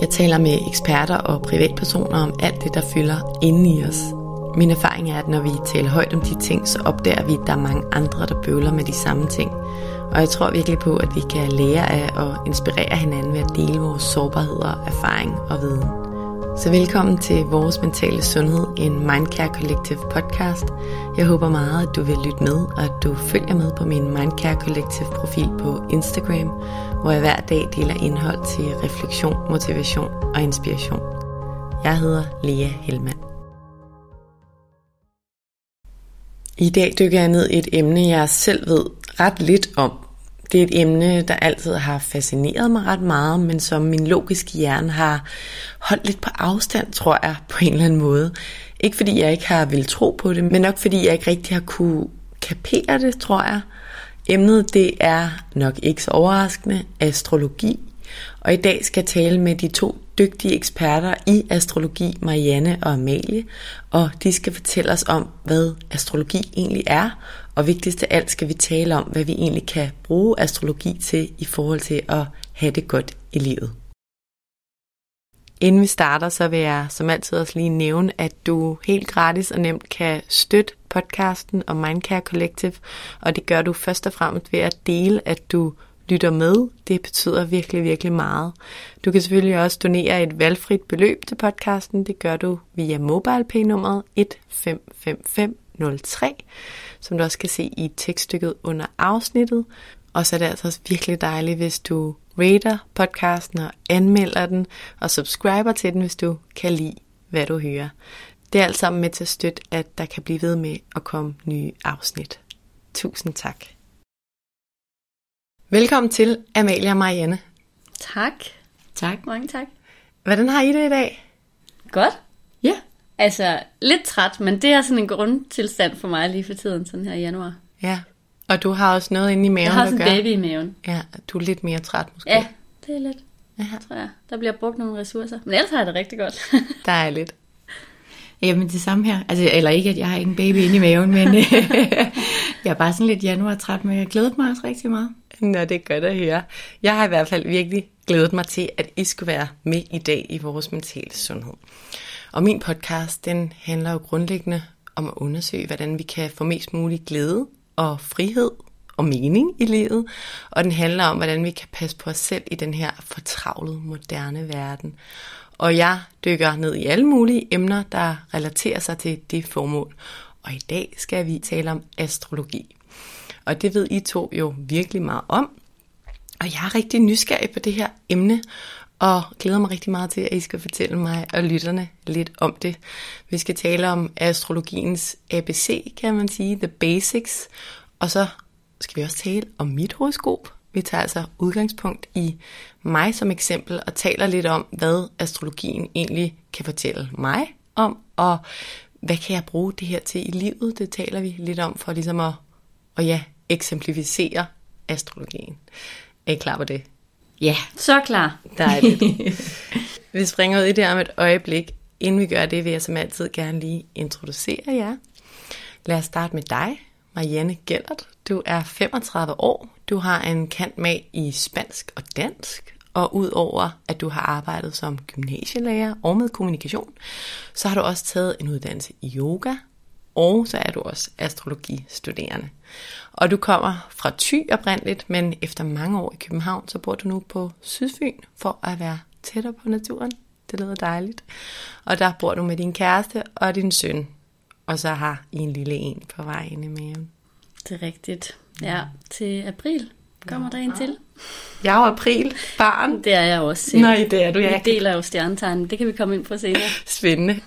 Jeg taler med eksperter og privatpersoner om alt det, der fylder inde i os. Min erfaring er, at når vi taler højt om de ting, så opdager vi, at der er mange andre, der bøvler med de samme ting. Og jeg tror virkelig på, at vi kan lære af og inspirere hinanden ved at dele vores sårbarheder, erfaring og viden. Så velkommen til Vores Mentale Sundhed, en Mindcare Collective podcast. Jeg håber meget, at du vil lytte med, og at du følger med på min Mindcare Collective profil på Instagram, hvor jeg hver dag deler indhold til refleksion, motivation og inspiration. Jeg hedder Lea Helmand. I dag dykker jeg ned i et emne, jeg selv ved ret lidt om. Det er et emne, der altid har fascineret mig ret meget, men som min logiske hjerne har holdt lidt på afstand, tror jeg, på en eller anden måde. Ikke fordi jeg ikke har vil tro på det, men nok fordi jeg ikke rigtig har kunne kapere det, tror jeg. Emnet det er nok ikke så overraskende astrologi. Og i dag skal jeg tale med de to dygtige eksperter i astrologi, Marianne og Amalie, og de skal fortælle os om, hvad astrologi egentlig er, og vigtigst af alt skal vi tale om, hvad vi egentlig kan bruge astrologi til i forhold til at have det godt i livet. Inden vi starter, så vil jeg som altid også lige nævne, at du helt gratis og nemt kan støtte podcasten og Mindcare Collective, og det gør du først og fremmest ved at dele, at du lytter med. Det betyder virkelig, virkelig meget. Du kan selvfølgelig også donere et valgfrit beløb til podcasten. Det gør du via MobilePay-nummeret 155503, som du også kan se i tekststykket under afsnittet. Og så er det altså også virkelig dejligt, hvis du rater podcasten og anmelder den, og subscriber til den, hvis du kan lide, hvad du hører. Det er alt sammen med til at støtte, at der kan blive ved med at komme nye afsnit. Tusind tak. Velkommen til Amalie og Marianne. Tak. Tak. Mange tak. Hvordan har I det i dag? Godt. Ja. Altså, lidt træt, men det er sådan en grundtilstand for mig lige for tiden, sådan her i januar. Ja, og du har også noget inde i maven, Jeg har sådan gør. en baby i maven. Ja, du er lidt mere træt måske. Ja, det er lidt, ja. tror jeg. Der bliver brugt nogle ressourcer. Men ellers har jeg det rigtig godt. Dejligt. Jamen det samme her. Altså, eller ikke, at jeg har ikke en baby inde i maven, men jeg er bare sådan lidt januar-træt, men jeg glæder mig også rigtig meget. Nå, det er godt at høre. Jeg har i hvert fald virkelig glædet mig til, at I skulle være med i dag i vores mentale sundhed. Og min podcast, den handler jo grundlæggende om at undersøge, hvordan vi kan få mest mulig glæde og frihed og mening i livet. Og den handler om, hvordan vi kan passe på os selv i den her fortravlede, moderne verden. Og jeg dykker ned i alle mulige emner, der relaterer sig til det formål. Og i dag skal vi tale om astrologi. Og det ved I to jo virkelig meget om. Og jeg er rigtig nysgerrig på det her emne, og glæder mig rigtig meget til, at I skal fortælle mig og lytterne lidt om det. Vi skal tale om astrologiens ABC, kan man sige, the basics, og så skal vi også tale om mit horoskop. Vi tager altså udgangspunkt i mig som eksempel og taler lidt om, hvad astrologien egentlig kan fortælle mig om, og hvad kan jeg bruge det her til i livet? Det taler vi lidt om for ligesom at, at ja, eksemplificere astrologien. Er I klar på det? Ja. Så klar. Dejligt. vi springer ud i det om et øjeblik. Inden vi gør det, vil jeg som altid gerne lige introducere jer. Lad os starte med dig, Marianne Gellert. Du er 35 år. Du har en kant med i spansk og dansk. Og udover at du har arbejdet som gymnasielærer og med kommunikation, så har du også taget en uddannelse i yoga, og så er du også astrologistuderende. Og du kommer fra Thy oprindeligt, men efter mange år i København, så bor du nu på Sydfyn for at være tættere på naturen. Det lyder dejligt. Og der bor du med din kæreste og din søn. Og så har I en lille en på vej ind i maven. Det er rigtigt. Ja, til april kommer der en til. Jeg er jo april, barn. Det er jeg også selv. Nej, det er du. Vi deler jo stjernetegn. Det kan vi komme ind på senere. Spændende.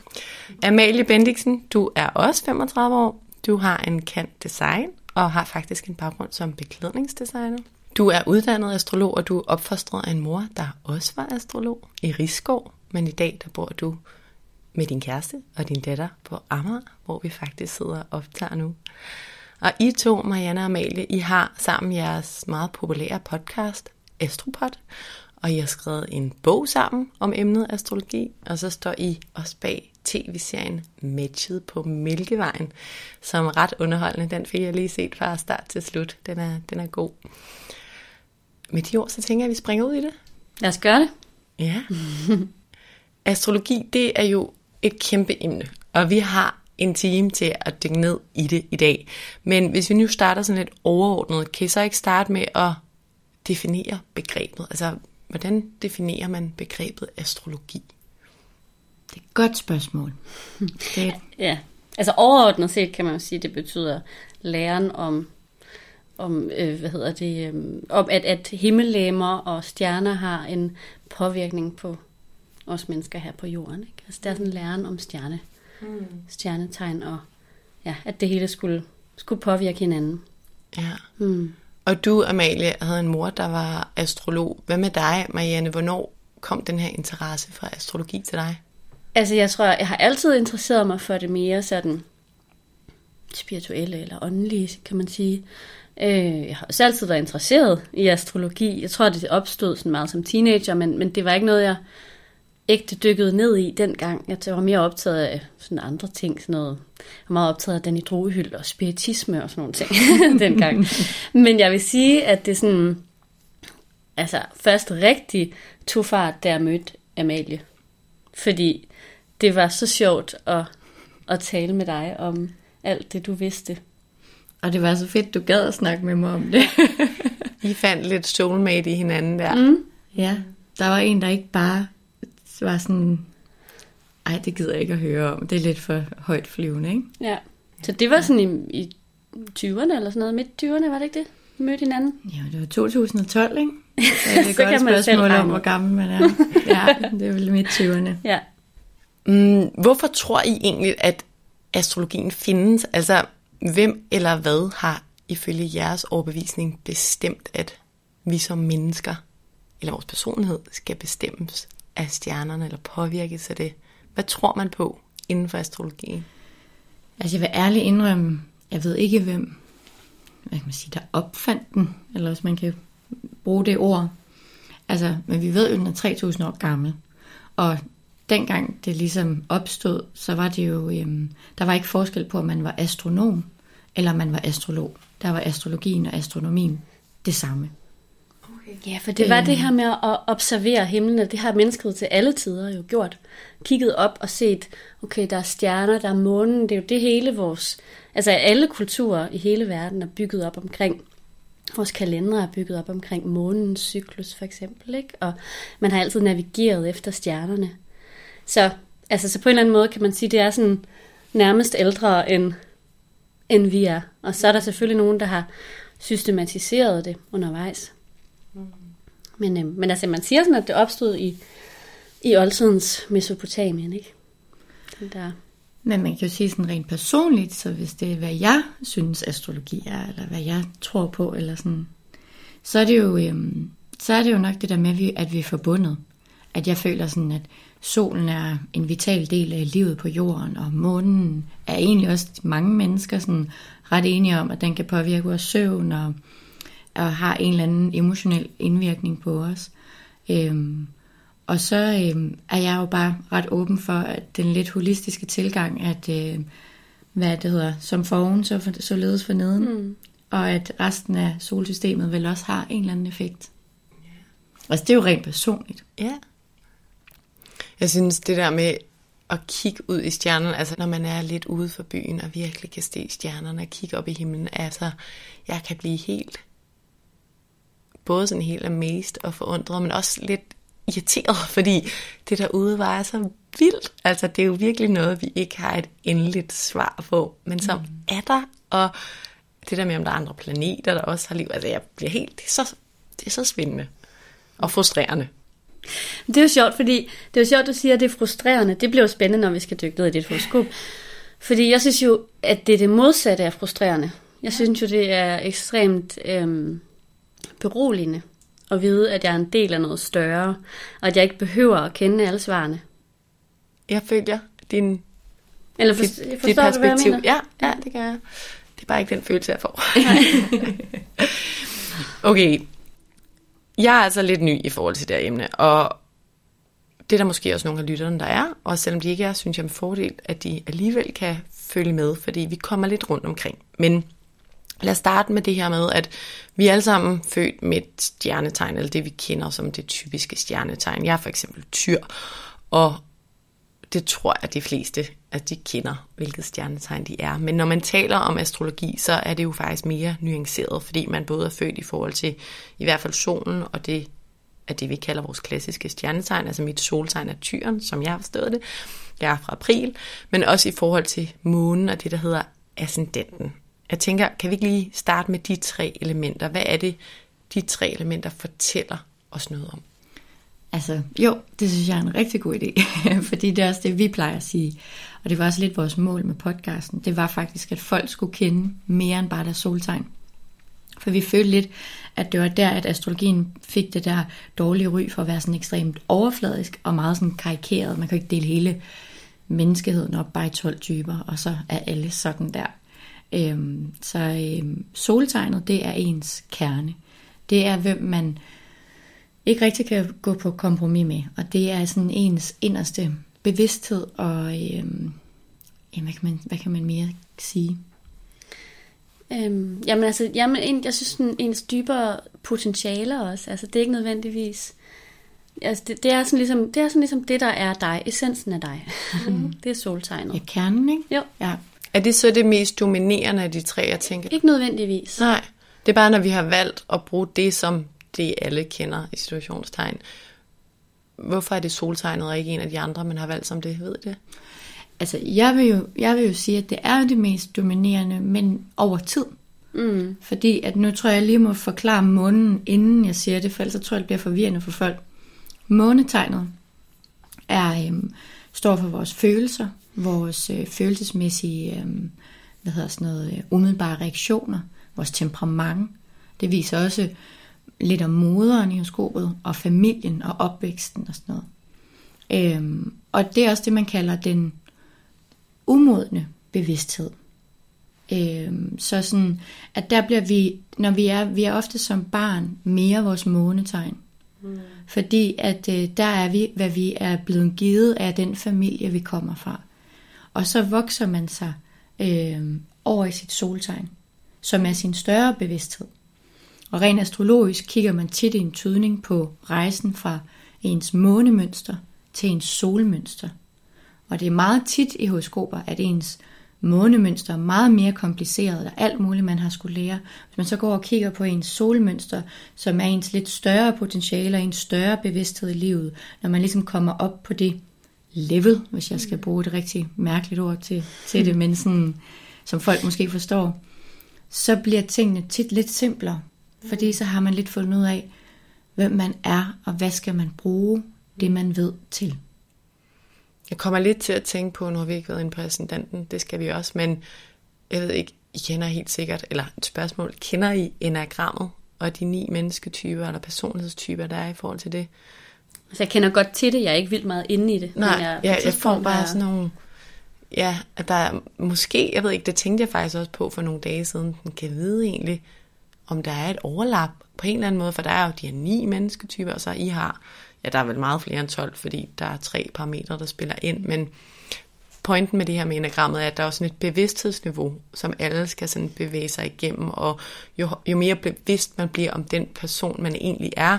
Amalie Bendiksen, du er også 35 år. Du har en kant design og har faktisk en baggrund som beklædningsdesigner. Du er uddannet astrolog, og du er opfostret af en mor, der også var astrolog i Rigskov. Men i dag, der bor du med din kæreste og din datter på Amager, hvor vi faktisk sidder og optager nu. Og I to, Marianne og Amalie, I har sammen jeres meget populære podcast, Astropod, og I har skrevet en bog sammen om emnet astrologi, og så står I også bag tv-serien Matchet på Mælkevejen, som er ret underholdende. Den fik jeg lige set fra start til slut. Den er, den er god. Med de ord, så tænker jeg, at vi springer ud i det. Lad os gøre det. Ja. Astrologi, det er jo et kæmpe emne, og vi har en time til at dykke ned i det i dag. Men hvis vi nu starter sådan lidt overordnet, kan I så ikke starte med at definere begrebet? Altså, hvordan definerer man begrebet astrologi? Det er et godt spørgsmål. Det er, Ja, altså overordnet set kan man jo sige, at det betyder læren om, om øh, hvad hedder det, øh, om at, at himmellemmer og stjerner har en påvirkning på os mennesker her på jorden. Ikke? Altså det er sådan læren om stjerne, mm. stjernetegn og ja, at det hele skulle, skulle påvirke hinanden. Ja. Mm. Og du, Amalie, havde en mor, der var astrolog. Hvad med dig, Marianne? Hvornår kom den her interesse for astrologi til dig? Altså, jeg tror, jeg har altid interesseret mig for det mere sådan spirituelle eller åndelige, kan man sige. Øh, jeg har også altid været interesseret i astrologi. Jeg tror, det opstod sådan meget som teenager, men, men det var ikke noget, jeg ægte dykkede ned i dengang. Jeg var mere optaget af sådan andre ting, sådan noget. Jeg var meget optaget af Danny Drogehyld og spiritisme og sådan nogle ting dengang. Men jeg vil sige, at det sådan, altså først rigtig tog fart, da jeg mødte Amalie. Fordi det var så sjovt at, at tale med dig om alt det, du vidste. og det var så fedt, du gad at snakke med mig om det. I fandt lidt soulmate i hinanden der. Mm. ja, der var en, der ikke bare var sådan, ej, det gider jeg ikke at høre om. Det er lidt for højt flyvende, ikke? Ja. Så det var sådan i, i 20'erne eller sådan noget, midt 20'erne, var det ikke det? Vi mødte hinanden. Ja, det var 2012, ikke? Så det er Så godt kan man selv spørgsmål om, hvor gammel man er. Ja, det er vel midt 20'erne. Ja. Mm, hvorfor tror I egentlig, at astrologien findes? Altså, hvem eller hvad har ifølge jeres overbevisning bestemt, at vi som mennesker, eller vores personlighed, skal bestemmes af stjernerne, eller påvirkes af det? Hvad tror man på inden for astrologien? Altså, jeg vil ærligt indrømme, jeg ved ikke, hvem hvad kan man sige, der opfandt den, eller hvis man kan bruge det ord. Altså, men vi ved jo, at den er 3000 år gammel. Og dengang det ligesom opstod, så var det jo, øhm, der var ikke forskel på, om man var astronom, eller om man var astrolog. Der var astrologien og astronomien det samme. Ja, for det var det her med at observere himlen, og det har mennesket til alle tider jo gjort. Kigget op og set, okay, der er stjerner, der er månen, det er jo det hele vores, altså alle kulturer i hele verden er bygget op omkring. Vores kalendere er bygget op omkring månens cyklus for eksempel, ikke? Og man har altid navigeret efter stjernerne. Så, altså, så på en eller anden måde kan man sige, det er sådan nærmest ældre end, end vi er. Og så er der selvfølgelig nogen, der har systematiseret det undervejs. Men, øh, men altså, man siger sådan, at det opstod i, i oldtidens Mesopotamien, ikke? Der, Men man kan jo sige sådan rent personligt, så hvis det er, hvad jeg synes astrologi er, eller hvad jeg tror på, eller sådan, så er det jo, øhm, så er det jo nok det der med, at vi er forbundet. At jeg føler sådan, at solen er en vital del af livet på jorden, og månen er egentlig også mange mennesker sådan ret enige om, at den kan påvirke vores søvn, og, og har en eller anden emotionel indvirkning på os. Øhm, og så øhm, er jeg jo bare ret åben for at den lidt holistiske tilgang, at øh, hvad det hedder, som foran, så, for, så ledes for neden. Mm. Og at resten af solsystemet vel også har en eller anden effekt. Altså det er jo rent personligt. Ja. Jeg synes, det der med at kigge ud i stjernerne, altså når man er lidt ude for byen og virkelig kan se stjernerne og kigge op i himlen, altså jeg kan blive helt, både sådan helt amazed og forundret, men også lidt irriteret, fordi det derude var så vildt. Altså det er jo virkelig noget, vi ikke har et endeligt svar på, men som mm. er der, og det der med, om der er andre planeter, der også har liv, altså jeg bliver helt, det er så, det er så spændende og frustrerende. Det er jo sjovt, fordi det er jo sjovt, du siger, at det er frustrerende. Det bliver jo spændende, når vi skal dykke ned i dit horoskop. Fordi jeg synes jo, at det er det modsatte af frustrerende. Jeg synes jo, det er ekstremt øhm, beroligende at vide, at jeg er en del af noget større, og at jeg ikke behøver at kende alle svarene. Jeg følger din, Eller for, dit, forstår dit du, perspektiv. mener? Ja, ja, det kan jeg. Det er bare ikke den følelse, jeg får. okay, jeg er altså lidt ny i forhold til det her emne, og det er der måske også nogle af lytterne, der er, og selvom de ikke er, synes jeg med fordel, at de alligevel kan følge med, fordi vi kommer lidt rundt omkring. Men lad os starte med det her med, at vi er alle sammen født med et stjernetegn, eller det vi kender som det typiske stjernetegn. Jeg er for eksempel tyr, og det tror jeg, at de fleste, at de kender, hvilket stjernetegn de er. Men når man taler om astrologi, så er det jo faktisk mere nuanceret, fordi man både er født i forhold til i hvert fald solen, og det er det, vi kalder vores klassiske stjernetegn. Altså mit soltegn er tyren, som jeg har forstået det. Jeg er fra april, men også i forhold til månen og det, der hedder ascendenten. Jeg tænker, kan vi ikke lige starte med de tre elementer? Hvad er det, de tre elementer fortæller os noget om? Altså, jo, det synes jeg er en rigtig god idé, fordi det er også det, vi plejer at sige. Og det var også lidt vores mål med podcasten. Det var faktisk, at folk skulle kende mere end bare deres soltegn. For vi følte lidt, at det var der, at astrologien fik det der dårlige ry for at være sådan ekstremt overfladisk og meget sådan karikeret. Man kan ikke dele hele menneskeheden op bare i 12 typer, og så er alle sådan der. Øhm, så øhm, soltegnet, det er ens kerne. Det er, hvem man ikke rigtig kan gå på kompromis med. Og det er sådan ens inderste bevidsthed og øhm, jamen, hvad, kan man, hvad kan man mere sige? Øhm, jamen altså, jamen, jeg synes, den, ens dybere potentialer også, altså det er ikke nødvendigvis, altså det, det, er sådan ligesom, det er sådan ligesom det, der er dig, essensen af dig. Mm. det er soltegnet. Ja, kernen, ikke? Jo. Ja. Er det så det mest dominerende af de tre, jeg tænker? Ikke nødvendigvis. Nej, det er bare, når vi har valgt at bruge det, som det alle kender i situationstegn. Hvorfor er det soltegnet og ikke en af de andre, man har valgt som det? Ved I det? Altså, jeg vil, jo, jeg vil jo sige, at det er det mest dominerende, men over tid. Mm. Fordi at nu tror jeg, jeg lige må forklare månen, inden jeg siger det, for ellers så tror jeg, det bliver forvirrende for folk. Månetegnet er, øhm, står for vores følelser, vores øh, følelsesmæssige øhm, hvad hedder sådan noget, øh, umiddelbare reaktioner, vores temperament. Det viser også lidt om moderen i horoskopet, og familien og opvæksten og sådan noget. Øhm, og det er også det, man kalder den umodne bevidsthed. Øhm, så sådan, at der bliver vi, når vi er, vi er ofte som barn mere vores månetegn. Mm. Fordi at øh, der er vi, hvad vi er blevet givet af den familie, vi kommer fra. Og så vokser man sig øh, over i sit soltegn, som er sin større bevidsthed. Og rent astrologisk kigger man tit i en tydning på rejsen fra ens månemønster til ens solmønster. Og det er meget tit i horoskoper, at ens månemønster er meget mere kompliceret, og alt muligt, man har skulle lære. Hvis man så går og kigger på ens solmønster, som er ens lidt større potentiale og en større bevidsthed i livet, når man ligesom kommer op på det level, hvis jeg skal bruge et rigtig mærkeligt ord til, til det, men sådan, som folk måske forstår, så bliver tingene tit lidt simplere, fordi så har man lidt fundet ud af, hvem man er, og hvad skal man bruge det, man ved til. Jeg kommer lidt til at tænke på, nu har vi ikke været inde på ascendanten, det skal vi også, men jeg ved ikke, I kender helt sikkert, eller et spørgsmål, kender I enagrammet og de ni mennesketyper eller personlighedstyper, der er i forhold til det? Altså jeg kender godt til det, jeg er ikke vildt meget inde i det. Nej, men jeg, jeg, jeg får bare sådan nogle, ja, at der er måske, jeg ved ikke, det tænkte jeg faktisk også på for nogle dage siden, den kan vide egentlig, om der er et overlap på en eller anden måde, for der er jo de her ni mennesketyper, og så I har, ja, der er vel meget flere end 12, fordi der er tre parametre, der spiller ind, men pointen med det her med enagrammet er, at der er sådan et bevidsthedsniveau, som alle skal sådan bevæge sig igennem, og jo, jo mere bevidst man bliver om den person, man egentlig er,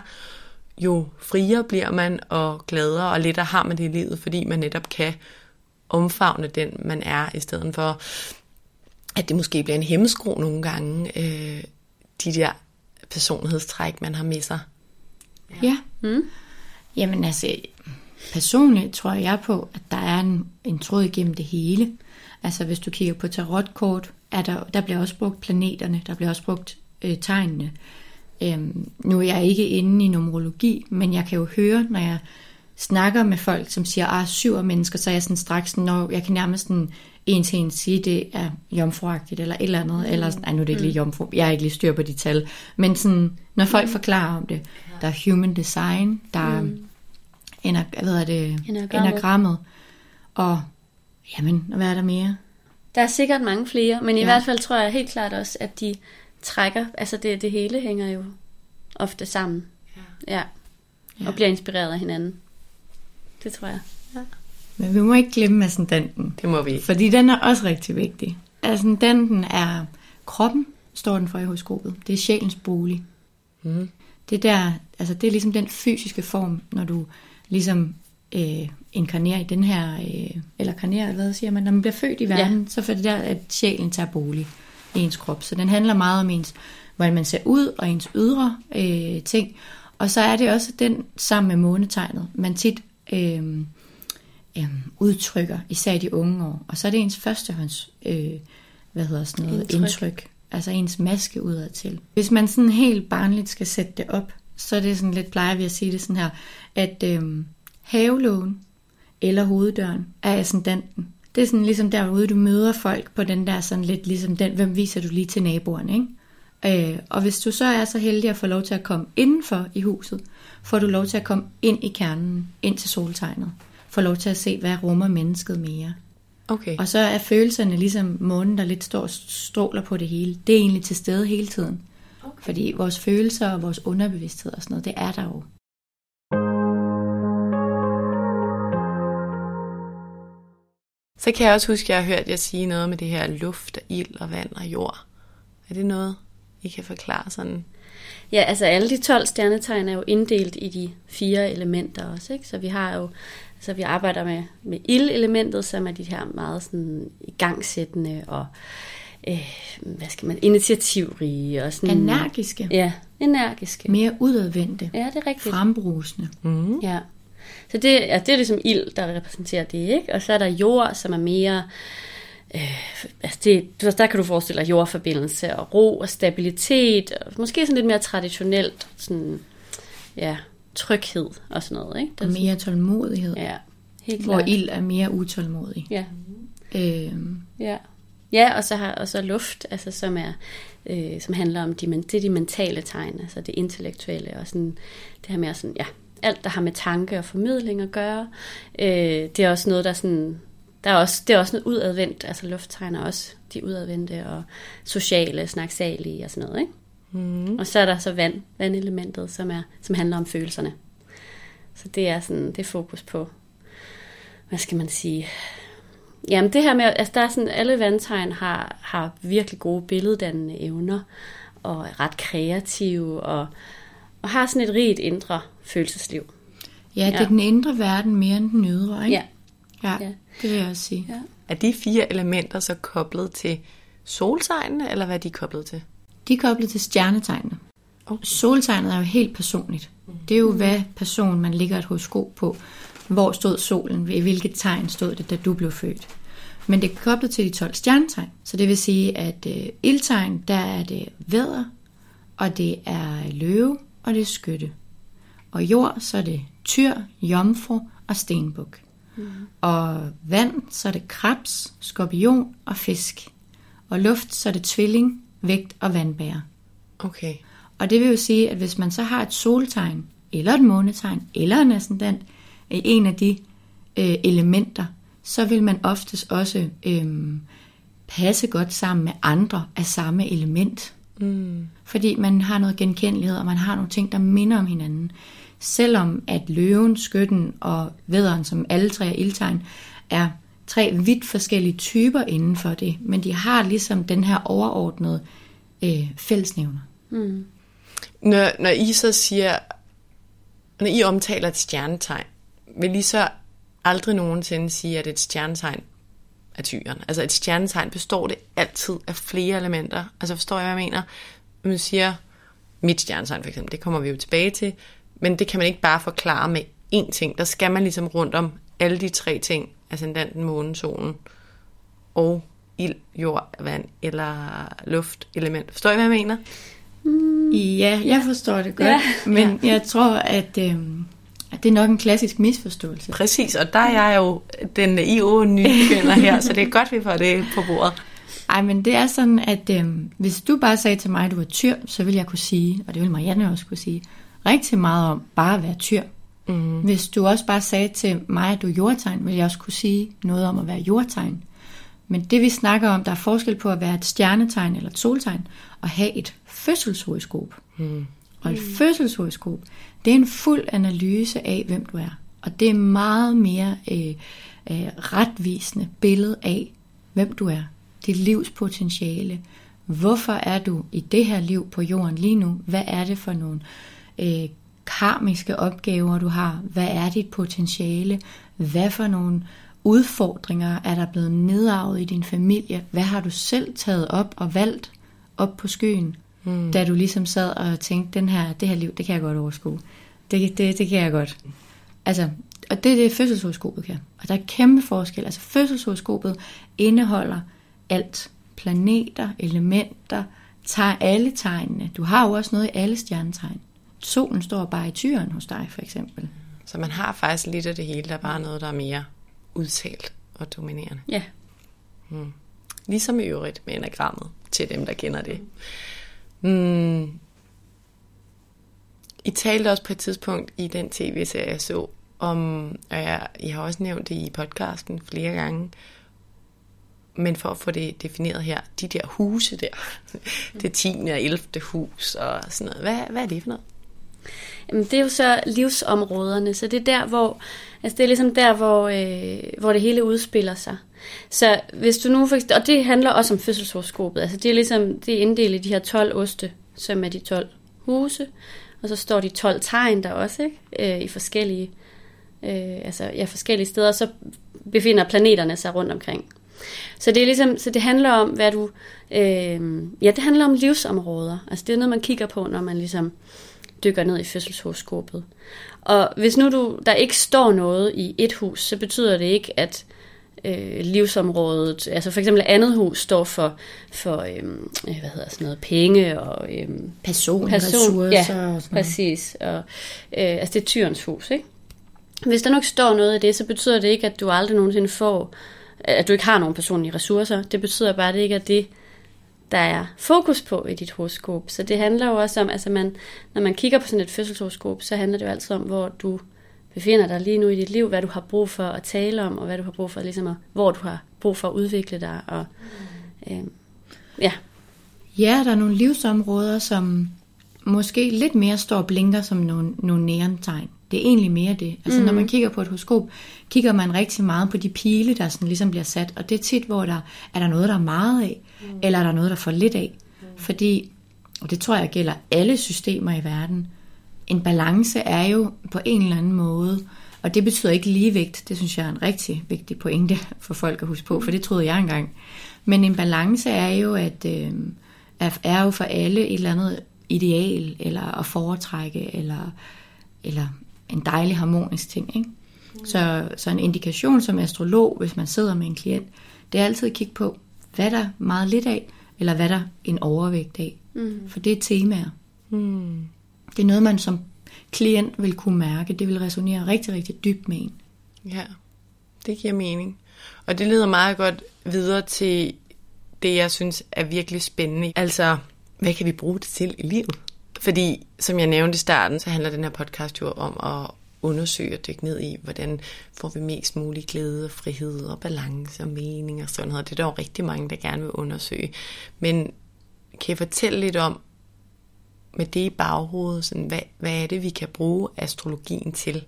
jo friere bliver man, og gladere og lettere har man det i livet, fordi man netop kan omfavne den, man er, i stedet for, at det måske bliver en hemmesko nogle gange, øh, de der personlighedstræk, man har med sig. Ja. ja. Mm. Jamen altså, personligt tror jeg på, at der er en, en tråd igennem det hele. Altså hvis du kigger på tarotkort, er der, der bliver også brugt planeterne, der bliver også brugt øh, tegnene. Øhm, nu er jeg ikke inde i numerologi, men jeg kan jo høre, når jeg snakker med folk, som siger, ah, syv mennesker, så er jeg sådan straks, når jeg kan nærmest sådan en til en sige, det er jomfruagtigt, eller et eller andet, mm. eller sådan, ej, nu er det ikke lige mm. jomfru, jeg er ikke lige styr på de tal, men sådan, når folk mm. forklarer om det, der er human design, der er mm. ener, hvad er det, enagrammet. enagrammet, og jamen, hvad er der mere? Der er sikkert mange flere, men i ja. hvert fald tror jeg helt klart også, at de trækker, altså det, det hele hænger jo ofte sammen. Ja. ja. Og ja. bliver inspireret af hinanden. Det tror jeg. Ja. Men vi må ikke glemme ascendanten. Det må vi Fordi den er også rigtig vigtig. Ascendanten er kroppen, står den for i horoskopet. Det er sjælens bolig. Mm. Det er der, altså det er ligesom den fysiske form, når du ligesom øh, inkarnerer i den her, øh, eller karnerer, hvad siger man, når man bliver født i verden, ja. så er det der, at sjælen tager bolig i ens krop. Så den handler meget om ens, hvordan man ser ud, og ens ydre øh, ting. Og så er det også den, sammen med månetegnet, man tit øh, øh, udtrykker, især i de unge år. Og så er det ens førstehånds, øh, hvad hedder sådan noget, indtryk. indtryk. Altså ens maske udad til. Hvis man sådan helt barnligt skal sætte det op, så er det sådan lidt, plejer vi at sige det sådan her, at øh, havelågen eller hoveddøren er ascendanten. Det er sådan ligesom derude, du møder folk på den der sådan lidt ligesom den, hvem viser du lige til naboerne, ikke? Øh, og hvis du så er så heldig at få lov til at komme indenfor i huset, får du lov til at komme ind i kernen, ind til soltegnet. Får lov til at se, hvad rummer mennesket mere. Okay. Og så er følelserne ligesom månen, der lidt står og stråler på det hele. Det er egentlig til stede hele tiden. Okay. Fordi vores følelser og vores underbevidsthed og sådan noget, det er der jo. Så kan jeg også huske, at jeg har hørt jer sige noget med det her luft, ild og vand og jord. Er det noget, I kan forklare sådan? Ja, altså alle de 12 stjernetegn er jo inddelt i de fire elementer også, ikke? Så vi har jo, altså vi arbejder med, med ild-elementet, som er de her meget sådan igangsættende og øh, hvad skal man, initiativrige og sådan... Energiske. Ja, energiske. Mere udadvendte. Ja, det er rigtigt. Frembrusende. Mm. Ja. Så det, ja, det er ligesom ild, der repræsenterer det, ikke? Og så er der jord, som er mere... Øh, altså det, der kan du forestille dig jordforbindelse og ro og stabilitet, og måske sådan lidt mere traditionelt, sådan, ja, tryghed og sådan noget. Ikke? Der og mere tålmodighed. Ja, helt Hvor klart. ild er mere utålmodig. Ja. Øhm. Ja. Ja, og så har og så luft, altså som er øh, som handler om de, det er de mentale tegn, altså det intellektuelle og sådan det her med sådan ja, alt, der har med tanke og formidling at gøre. Øh, det er også noget, der sådan, der er også, det er også noget udadvendt, altså lufttegn er også de udadvendte og sociale, snaksalige og sådan noget, ikke? Mm. Og så er der så vand, vandelementet, som, er, som handler om følelserne. Så det er sådan, det er fokus på, hvad skal man sige, Jamen det her med, altså der er sådan, alle vandtegn har, har virkelig gode billeddannende evner, og er ret kreative, og, og har sådan et rigt indre følelsesliv. Ja, det er ja. den indre verden mere end den ydre, ikke? Ja. Ja, ja. det vil jeg også sige. Ja. Er de fire elementer så koblet til soltegnene, eller hvad er de koblet til? De er koblet til stjernetegnene. Okay. Soltegnet er jo helt personligt. Det er jo, hvad person man ligger et horoskop på. Hvor stod solen? I hvilket tegn stod det, da du blev født? Men det er koblet til de 12 stjernetegn. Så det vil sige, at øh, ildtegn, der er det vædder, og det er løve, og det er skytte. Og jord, så er det tyr, jomfru og stenbuk. Mm. Og vand, så er det krebs, skorpion og fisk. Og luft, så er det tvilling, vægt og vandbærer. Okay. Og det vil jo sige, at hvis man så har et soltegn, eller et månetegn, eller en ascendant, i en af de øh, elementer, så vil man oftest også øh, passe godt sammen med andre af samme element. Mm. Fordi man har noget genkendelighed, og man har nogle ting, der minder om hinanden. Selvom at løven, skytten og vederen, som alle tre er ildtegn, er tre vidt forskellige typer inden for det, men de har ligesom den her overordnede øh, fællesnævner. Mm. Når, når I så siger, når I omtaler et stjernetegn, vil I så aldrig nogensinde sige, at et stjernetegn er tyren. Altså et stjernetegn består det altid af flere elementer. Altså forstår jeg, hvad jeg mener? Man siger, mit stjernetegn for eksempel, det kommer vi jo tilbage til, men det kan man ikke bare forklare med én ting. Der skal man ligesom rundt om alle de tre ting, ascendanten, månen, solen og ild, jord, vand eller luft element. Forstår I, hvad jeg mener? Mm, ja, jeg forstår det godt, ja. men ja. jeg tror, at, øh, at det er nok en klassisk misforståelse. Præcis, og der er jeg jo den IO nybegynder her, så det er godt, vi får det på bordet. Ej, men det er sådan, at øh, hvis du bare sagde til mig, at du var tyr, så vil jeg kunne sige, og det vil Marianne også kunne sige, rigtig meget om bare at være tyr. Mm. Hvis du også bare sagde til mig, at du er jordtegn, vil jeg også kunne sige noget om at være jordtegn. Men det vi snakker om, der er forskel på at være et stjernetegn eller et soltegn, og have et fødselshoroskop. Mm. Og et fødselshoroskop, det er en fuld analyse af, hvem du er. Og det er meget mere øh, øh, retvisende billede af, hvem du er. Dit livs potentiale. Hvorfor er du i det her liv på jorden lige nu? Hvad er det for nogle øh, karmiske opgaver, du har? Hvad er dit potentiale? Hvad for nogle udfordringer er der blevet nedarvet i din familie? Hvad har du selv taget op og valgt op på skyen, mm. da du ligesom sad og tænkte, den her, det her liv, det kan jeg godt overskue. Det, det, det kan jeg godt. Altså, og det er det, fødselshoroskopet kan. Og der er kæmpe forskel. Altså, fødselshoroskopet indeholder alt. Planeter, elementer, tager alle tegnene. Du har jo også noget i alle stjernetegn. Solen står bare i tyren hos dig, for eksempel. Så man har faktisk lidt af det hele. Der er bare noget, der er mere udtalt og dominerende. Ja. Hmm. Ligesom i øvrigt med enagrammet, til dem, der kender det. Hmm. I talte også på et tidspunkt i den tv-serie, jeg så, om, og jeg, jeg har også nævnt det i podcasten flere gange, men for at få det defineret her, de der huse der, det 10. og 11. hus og sådan noget, hvad, hvad er det for noget? Jamen, det er jo så livsområderne, så det er der, hvor, altså det er ligesom der, hvor, øh, hvor det hele udspiller sig. Så hvis du nu, for, og det handler også om fødselshoroskopet, altså det er ligesom, det er inddelt i de her 12 oste, som er de 12 huse, og så står de 12 tegn der også, ikke? Øh, i forskellige, øh, altså ja, forskellige steder, og så befinder planeterne sig rundt omkring. Så det er ligesom, så det handler om, hvad du, øh, ja, det handler om livsområder. Altså det er noget, man kigger på, når man ligesom dykker ned i fødselshoroskopet. Og hvis nu du, der ikke står noget i et hus, så betyder det ikke, at øh, livsområdet, altså for eksempel andet hus står for, for øh, hvad hedder sådan noget, penge og øh, person, person ressourcer. Ja, og sådan præcis. Og, øh, altså det er tyrens hus, ikke? Hvis der nok står noget i det, så betyder det ikke, at du aldrig nogensinde får, at du ikke har nogen personlige ressourcer. Det betyder bare, at det ikke er det, der er fokus på i dit horoskop. Så det handler jo også om, altså man, når man kigger på sådan et fødselshoroskop, så handler det jo altid om, hvor du befinder dig lige nu i dit liv, hvad du har brug for at tale om, og hvad du har brug for, ligesom at, hvor du har brug for at udvikle dig. Og, øh, ja. ja, der er nogle livsområder, som måske lidt mere står og blinker som nogle, nogle nærentegn. Det er egentlig mere det. Altså mm. når man kigger på et horoskop, kigger man rigtig meget på de pile, der sådan ligesom bliver sat. Og det er tit, hvor der er der noget, der er meget af, mm. eller er der noget, der får lidt af. Mm. Fordi, og det tror jeg gælder alle systemer i verden, en balance er jo på en eller anden måde, og det betyder ikke ligevægt, det synes jeg er en rigtig vigtig pointe for folk at huske på, for det troede jeg engang. Men en balance er jo, at øh, er jo for alle et eller andet ideal, eller at foretrække, eller, eller en dejlig harmonisk ting. Ikke? Så, så en indikation som astrolog, hvis man sidder med en klient, det er altid at kigge på, hvad der er meget lidt af, eller hvad der er en overvægt af. Mm. For det er temaer. Mm. Det er noget, man som klient vil kunne mærke. Det vil resonere rigtig, rigtig dybt med en. Ja, det giver mening. Og det leder meget godt videre til det, jeg synes er virkelig spændende. Altså, hvad kan vi bruge det til i livet? Fordi, som jeg nævnte i starten, så handler den her podcast jo om at undersøge og dykke ned i, hvordan får vi mest mulig glæde og frihed og balance og mening og sådan noget. Det er der jo rigtig mange, der gerne vil undersøge. Men kan jeg fortælle lidt om, med det i baghovedet, sådan, hvad, hvad er det, vi kan bruge astrologien til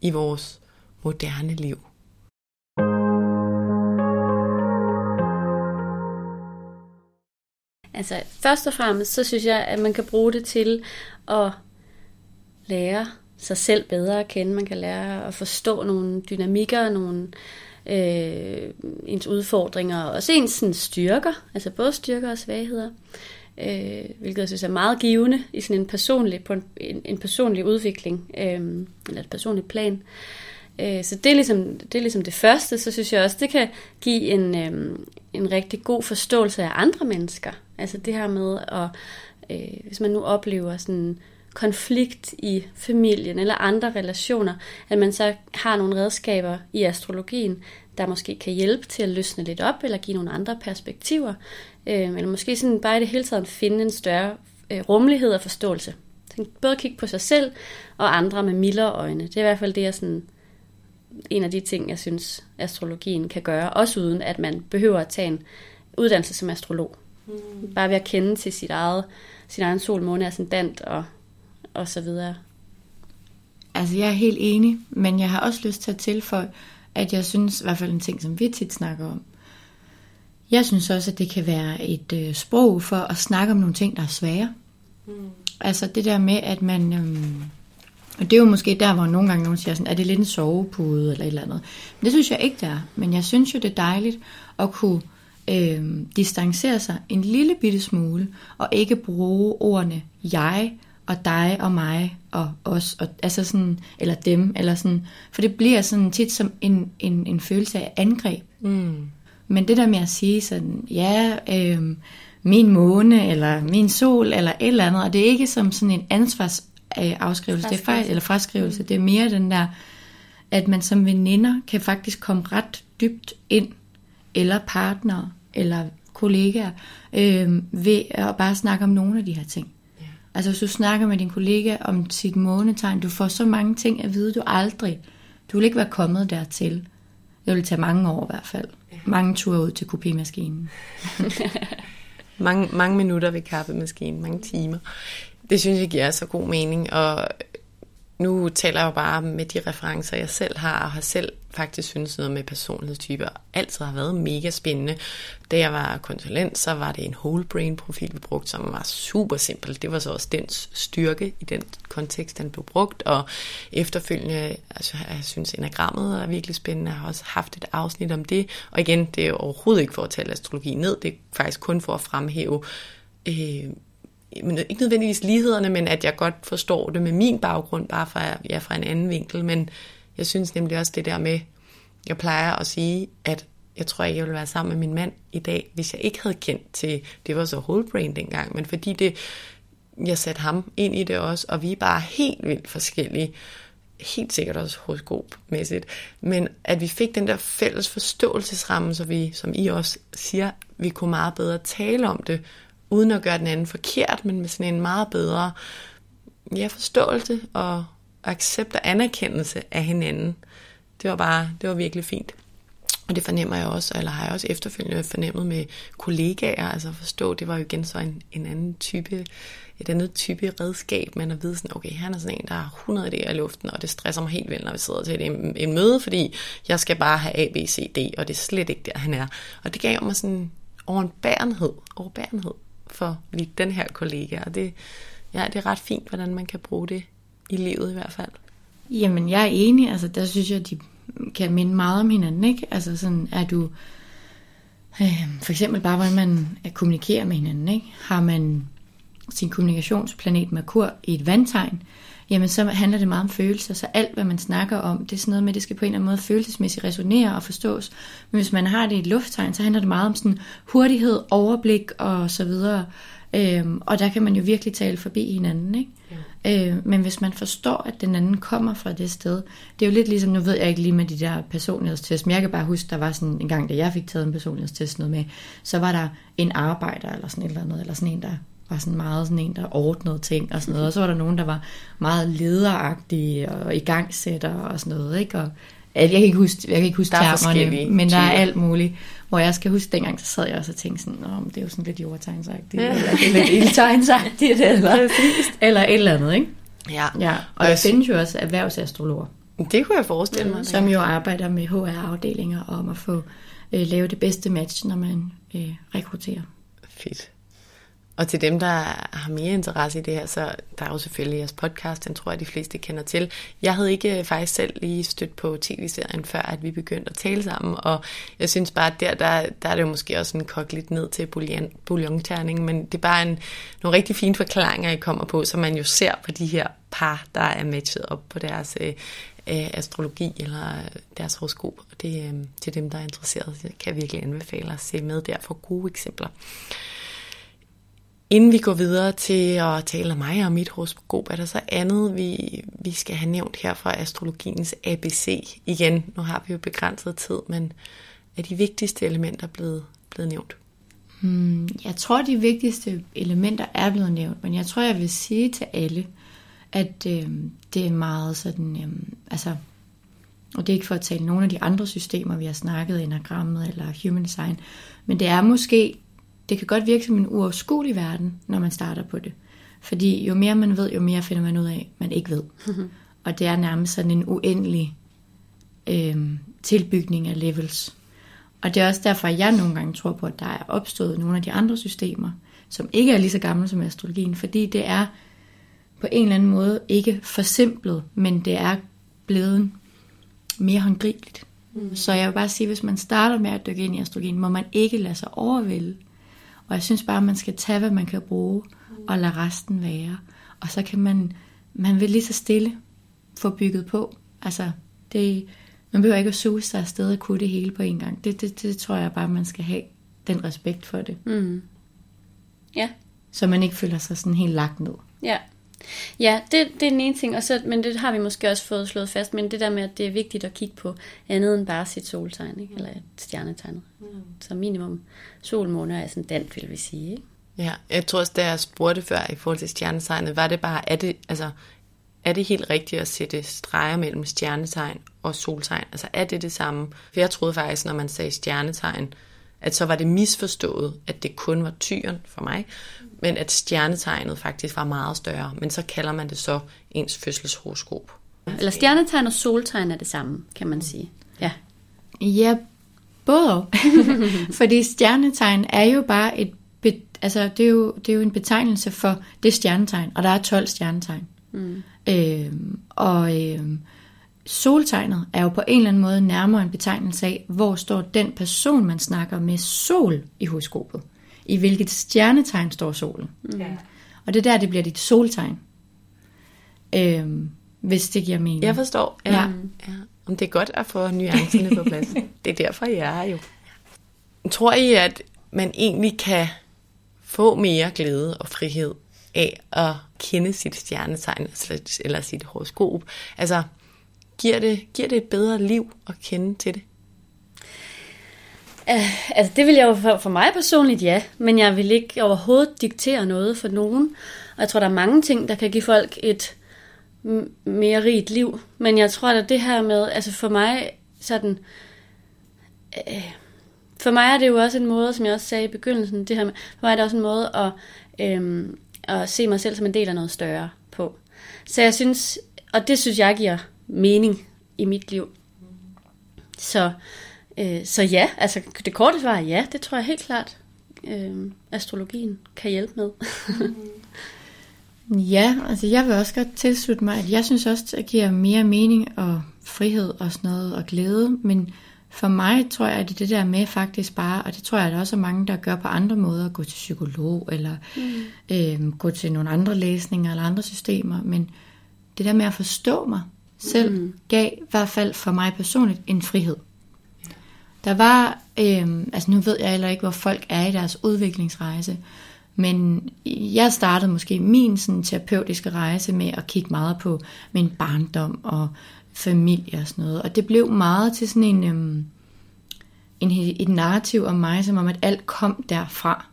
i vores moderne liv? Altså, først og fremmest, så synes jeg, at man kan bruge det til at lære sig selv bedre at kende. Man kan lære at forstå nogle dynamikker, nogle øh, ens udfordringer, og også ens sådan, styrker, altså både styrker og svagheder, øh, hvilket jeg synes er meget givende i sådan en personlig, på en, en personlig udvikling, øh, eller et personligt plan. Øh, så det er, ligesom, det er ligesom det første, så synes jeg også, det kan give en, øh, en rigtig god forståelse af andre mennesker. Altså det her med, at, øh, hvis man nu oplever sådan konflikt i familien eller andre relationer, at man så har nogle redskaber i astrologien, der måske kan hjælpe til at løsne lidt op, eller give nogle andre perspektiver, øh, eller måske sådan bare i det hele taget finde en større øh, rummelighed og forståelse. Så både kigge på sig selv og andre med mildere øjne. Det er i hvert fald det, jeg sådan, en af de ting, jeg synes, astrologien kan gøre, også uden at man behøver at tage en uddannelse som astrolog. Mm. Bare ved at kende til sit eget, sin egen sol, måne, ascendant og og så videre. Altså jeg er helt enig, men jeg har også lyst til at tilføje, at jeg synes, i hvert fald en ting, som vi tit snakker om, jeg synes også, at det kan være et øh, sprog for at snakke om nogle ting, der er svære. Mm. Altså det der med, at man... Øhm, og det er jo måske der, hvor nogle gange nogen siger sådan, er det lidt en sovepude eller et eller andet. Men det synes jeg ikke, det er. Men jeg synes jo, det er dejligt at kunne øh, distancere sig en lille bitte smule, og ikke bruge ordene jeg og dig og mig og os, og, altså sådan, eller dem, eller sådan, for det bliver sådan tit som en, en, en følelse af angreb. Mm. Men det der med at sige sådan, ja, øh, min måne, eller min sol, eller et eller andet, og det er ikke som sådan en ansvarsafskrivelse, det er faktisk, eller fraskrivelse, mm. det er mere den der, at man som veninder kan faktisk komme ret dybt ind, eller partner, eller kollegaer, øh, ved at bare snakke om nogle af de her ting. Altså hvis du snakker med din kollega om sit månetegn, du får så mange ting at vide, du aldrig, du vil ikke være kommet dertil. Det vil tage mange år i hvert fald. Mange ture ud til kopimaskinen. mange, mange minutter ved kaffemaskinen, mange timer. Det synes jeg giver så god mening, og nu taler jeg jo bare med de referencer, jeg selv har, og har selv faktisk synes noget med personlighedstyper altid har været mega spændende. Da jeg var konsulent, så var det en whole brain profil, vi brugte, som var super simpel. Det var så også dens styrke i den kontekst, den blev brugt, og efterfølgende, altså jeg synes enagrammet er virkelig spændende. Jeg har også haft et afsnit om det, og igen, det er overhovedet ikke for at tale astrologi ned, det er faktisk kun for at fremhæve øh, ikke nødvendigvis lighederne, men at jeg godt forstår det med min baggrund, bare fra, ja, fra en anden vinkel. Men jeg synes nemlig også det der med, jeg plejer at sige, at jeg tror ikke, jeg ville være sammen med min mand i dag, hvis jeg ikke havde kendt til, det var så whole brain dengang, men fordi det, jeg satte ham ind i det også, og vi er bare helt vildt forskellige, helt sikkert også horoskopmæssigt, men at vi fik den der fælles forståelsesramme, så vi, som I også siger, vi kunne meget bedre tale om det, uden at gøre den anden forkert, men med sådan en meget bedre ja, forståelse og accept og anerkendelse af hinanden. Det var bare, det var virkelig fint. Og det fornemmer jeg også, eller har jeg også efterfølgende fornemmet med kollegaer, altså at forstå, det var jo igen så en, en anden type, et andet type redskab, man at vide sådan, okay, han er sådan en, der har 100 idéer i luften, og det stresser mig helt vildt, når vi sidder til en, en møde, fordi jeg skal bare have A, B, C, D, og det er slet ikke der, han er. Og det gav mig sådan overbærenhed, overbærenhed for lige den her kollega, og det, ja, det er ret fint, hvordan man kan bruge det i livet i hvert fald. Jamen, jeg er enig, altså der synes jeg, de kan minde meget om hinanden, ikke? Altså sådan, er du, øh, for eksempel bare, hvordan man kommunikerer med hinanden, ikke? Har man sin kommunikationsplanet Merkur i et vandtegn, jamen så handler det meget om følelser, så alt hvad man snakker om, det er sådan noget med, det skal på en eller anden måde følelsesmæssigt resonere og forstås. Men hvis man har det i et lufttegn, så handler det meget om sådan hurtighed, overblik og så videre. Øhm, og der kan man jo virkelig tale forbi hinanden, ikke? Ja. Øh, men hvis man forstår, at den anden kommer fra det sted, det er jo lidt ligesom, nu ved jeg ikke lige med de der personlighedstest, men jeg kan bare huske, der var sådan en gang, da jeg fik taget en personlighedstest noget med, så var der en arbejder eller sådan et eller andet, eller sådan en, der var sådan meget sådan en, der ordnede ting og sådan noget. Og så var der nogen, der var meget lederagtige og igangsætter og sådan noget. Ikke? Og jeg kan ikke huske, jeg kan ikke huske termerne, men der er alt muligt. Hvor jeg skal huske, dengang så sad jeg også og tænkte sådan, Nå, det er jo sådan lidt jordtegnsagtigt, ja. eller det er lidt ildtegnsagtigt, eller, eller et eller andet, ikke? Ja. ja. Og, jeg findes jo også erhvervsastrologer. Det kunne jeg forestille mig. Som jo arbejder med HR-afdelinger om at få øh, lave det bedste match, når man øh, rekrutterer. Fedt. Og til dem, der har mere interesse i det her, så der er jo selvfølgelig jeres podcast, den tror jeg, de fleste kender til. Jeg havde ikke øh, faktisk selv lige stødt på tv-serien, før at vi begyndte at tale sammen, og jeg synes bare, at der, der, der er det jo måske også en kok lidt ned til bouillon, bouillonterning, men det er bare en, nogle rigtig fine forklaringer, I kommer på, så man jo ser på de her par, der er matchet op på deres øh, øh astrologi eller deres horoskop. Og det, øh, til dem, der er interesseret, kan jeg virkelig anbefale at se med der for gode eksempler. Inden vi går videre til at tale om mig og mit horoskop, er der så andet, vi, vi skal have nævnt her fra astrologiens ABC. Igen, nu har vi jo begrænset tid, men er de vigtigste elementer blevet, blevet nævnt? Hmm, jeg tror, de vigtigste elementer er blevet nævnt, men jeg tror, jeg vil sige til alle, at øh, det er meget sådan, øh, altså, og det er ikke for at tale nogle af de andre systemer, vi har snakket, enagrammet eller human design, men det er måske det kan godt virke som en uoverskuelig verden, når man starter på det. Fordi jo mere man ved, jo mere finder man ud af, man ikke ved. Og det er nærmest sådan en uendelig øh, tilbygning af levels. Og det er også derfor, at jeg nogle gange tror på, at der er opstået nogle af de andre systemer, som ikke er lige så gamle som astrologien, fordi det er på en eller anden måde ikke forsimplet, men det er blevet mere håndgribeligt. Mm. Så jeg vil bare sige, at hvis man starter med at dykke ind i astrologien, må man ikke lade sig overvælde og jeg synes bare, at man skal tage, hvad man kan bruge, og lade resten være. Og så kan man, man vil lige så stille få bygget på. Altså, det, man behøver ikke at suge sig afsted og kunne det hele på en gang. Det, det, det tror jeg bare, man skal have den respekt for det. Mm. Ja. Så man ikke føler sig sådan helt lagt ned. Ja. Ja, det, det er den ene ting, og så, men det har vi måske også fået slået fast, men det der med, at det er vigtigt at kigge på andet end bare sit soltegn, ikke? eller et stjernetegn. Mm. Så minimum solmåne er sådan dansk, vil vi sige. Ikke? Ja, jeg tror også, da jeg spurgte før i forhold til stjernetegnet, var det bare, er det, altså, er det helt rigtigt at sætte streger mellem stjernetegn og soltegn? Altså er det det samme? For jeg troede faktisk, når man sagde stjernetegn, at så var det misforstået, at det kun var tyren for mig, men at stjernetegnet faktisk var meget større. Men så kalder man det så ens fødselshoroskop. Eller stjernetegn og soltegn er det samme, kan man sige. Ja, ja både og. Fordi stjernetegn er jo bare et, altså det er jo, det er jo en betegnelse for det stjernetegn, og der er 12 stjernetegn. Mm. Øhm, og øhm, soltegnet er jo på en eller anden måde nærmere en betegnelse af, hvor står den person, man snakker med sol i horoskopet i hvilket stjernetegn står solen. Mm. Ja. Og det er der, det bliver dit soltegn. Øhm, hvis det giver mening. Jeg forstår. Ja. ja. ja. Om det er godt at få nuancerne på plads. det er derfor, jeg er jo. Tror I, at man egentlig kan få mere glæde og frihed af at kende sit stjernetegn eller sit horoskop? Altså, giver det, giver det et bedre liv at kende til det? Uh, altså det vil jeg jo for, for mig personligt ja, men jeg vil ikke overhovedet diktere noget for nogen. Og jeg tror, der er mange ting, der kan give folk et mere rigt liv. Men jeg tror, at det her med, altså for mig sådan, uh, for mig er det jo også en måde, som jeg også sagde i begyndelsen, det her med, for mig er det også en måde at, um, at se mig selv som en del af noget større på. Så jeg synes, og det synes jeg giver mening i mit liv. Så Øh, så ja, altså det korte svar er ja, det tror jeg helt klart, øh, astrologien kan hjælpe med. ja, altså jeg vil også godt tilslutte mig, at jeg synes også, det giver mere mening og frihed og sådan noget og glæde, men for mig tror jeg, at det det der med faktisk bare, og det tror jeg, at der også er mange, der gør på andre måder, at gå til psykolog, eller mm. øh, gå til nogle andre læsninger, eller andre systemer, men det der med at forstå mig selv, mm. gav i hvert fald for mig personligt en frihed. Der var, øh, altså nu ved jeg heller ikke, hvor folk er i deres udviklingsrejse, men jeg startede måske min sådan, terapeutiske rejse med at kigge meget på min barndom og familie og sådan noget. Og det blev meget til sådan en, øhm, en, et narrativ om mig, som om at alt kom derfra.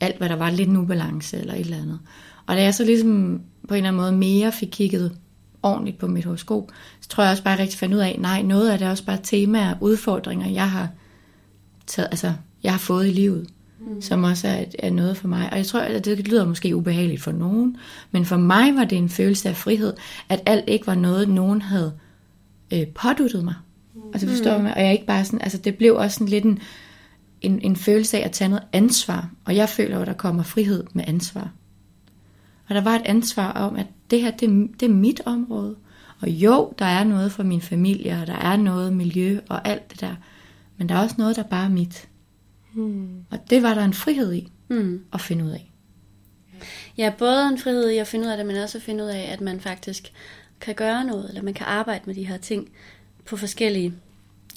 Alt, hvad der var lidt en ubalance eller et eller andet. Og da jeg så ligesom på en eller anden måde mere fik kigget ordentligt på mit horoskop, så tror jeg også bare, at jeg rigtig fandt ud af, nej, noget af det er også bare temaer, udfordringer, jeg har, taget, altså, jeg har fået i livet, mm. som også er, er noget for mig. Og jeg tror, at det lyder måske ubehageligt for nogen, men for mig var det en følelse af frihed, at alt ikke var noget, nogen havde øh, påduttet mig. Mm. Altså forstår mm. mig, og jeg ikke bare sådan, altså det blev også sådan lidt en, en, en følelse af at tage noget ansvar. Og jeg føler at der kommer frihed med ansvar. Og der var et ansvar om, at det her, det, det er mit område. Og jo, der er noget for min familie, og der er noget miljø og alt det der. Men der er også noget, der bare er mit. Hmm. Og det var der en frihed i hmm. at finde ud af. Ja, både en frihed i at finde ud af det, men også at finde ud af, at man faktisk kan gøre noget, eller man kan arbejde med de her ting på forskellige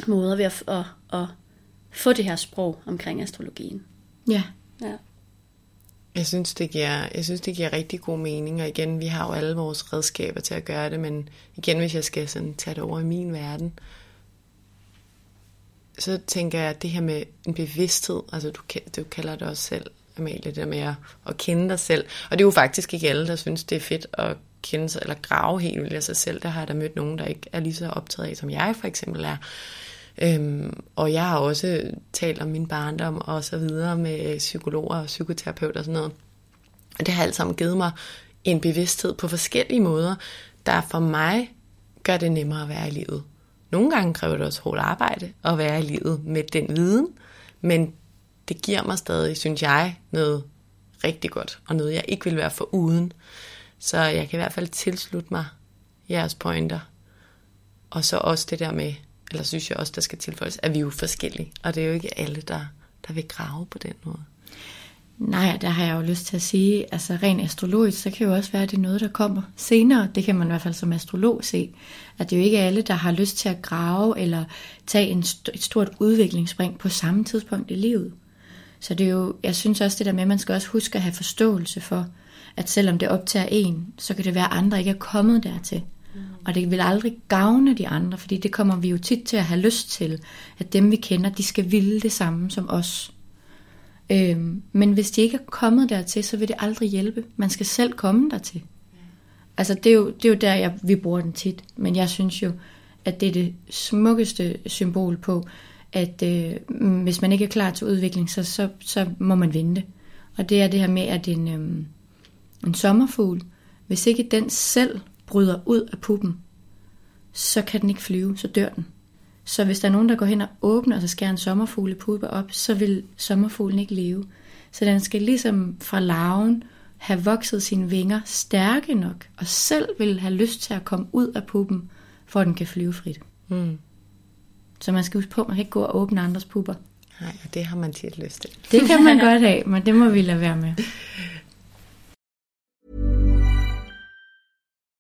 måder ved at, at, at få det her sprog omkring astrologien. Ja. ja. Jeg synes, det giver, jeg synes, det giver rigtig god mening, og igen, vi har jo alle vores redskaber til at gøre det, men igen, hvis jeg skal sådan tage det over i min verden, så tænker jeg, at det her med en bevidsthed, altså du, du kalder det også selv, Amalie, det der med at, at kende dig selv, og det er jo faktisk ikke alle, der synes, det er fedt at kende sig, eller grave helt vildt af sig selv. Der har jeg da mødt nogen, der ikke er lige så optaget af, som jeg for eksempel er. Øhm, og jeg har også talt om min barndom og så videre med øh, psykologer og psykoterapeuter og sådan noget. Og det har alt sammen givet mig en bevidsthed på forskellige måder, der for mig gør det nemmere at være i livet. Nogle gange kræver det også hårdt arbejde at være i livet med den viden, men det giver mig stadig, synes jeg, noget rigtig godt, og noget jeg ikke vil være for uden. Så jeg kan i hvert fald tilslutte mig jeres pointer. Og så også det der med, eller synes jeg også, der skal tilføjes, at vi er jo forskellige. Og det er jo ikke alle, der, der vil grave på den måde. Nej, der har jeg jo lyst til at sige, altså rent astrologisk, så kan jo også være, at det er noget, der kommer senere. Det kan man i hvert fald som astrolog se. At det er jo ikke alle, der har lyst til at grave eller tage en st- et stort udviklingsspring på samme tidspunkt i livet. Så det er jo, jeg synes også det der med, at man skal også huske at have forståelse for, at selvom det optager en, så kan det være, at andre ikke er kommet dertil. Mm. Og det vil aldrig gavne de andre, fordi det kommer vi jo tit til at have lyst til, at dem vi kender, de skal ville det samme som os. Øhm, men hvis de ikke er kommet dertil, så vil det aldrig hjælpe. Man skal selv komme dertil. Altså det er jo, det er jo der, jeg, vi bruger den tit. Men jeg synes jo, at det er det smukkeste symbol på, at øh, hvis man ikke er klar til udvikling, så, så, så må man vente. Og det er det her med, at en, øh, en sommerfugl, hvis ikke den selv bryder ud af puppen, så kan den ikke flyve, så dør den. Så hvis der er nogen, der går hen og åbner, og så skærer en sommerfuglepuppe op, så vil sommerfuglen ikke leve. Så den skal ligesom fra larven have vokset sine vinger stærke nok, og selv vil have lyst til at komme ud af puppen, for at den kan flyve frit. Mm. Så man skal huske på, at man kan ikke gå og åbne andres pupper. Nej, det har man tit lyst til. Det kan man godt have, men det må vi lade være med.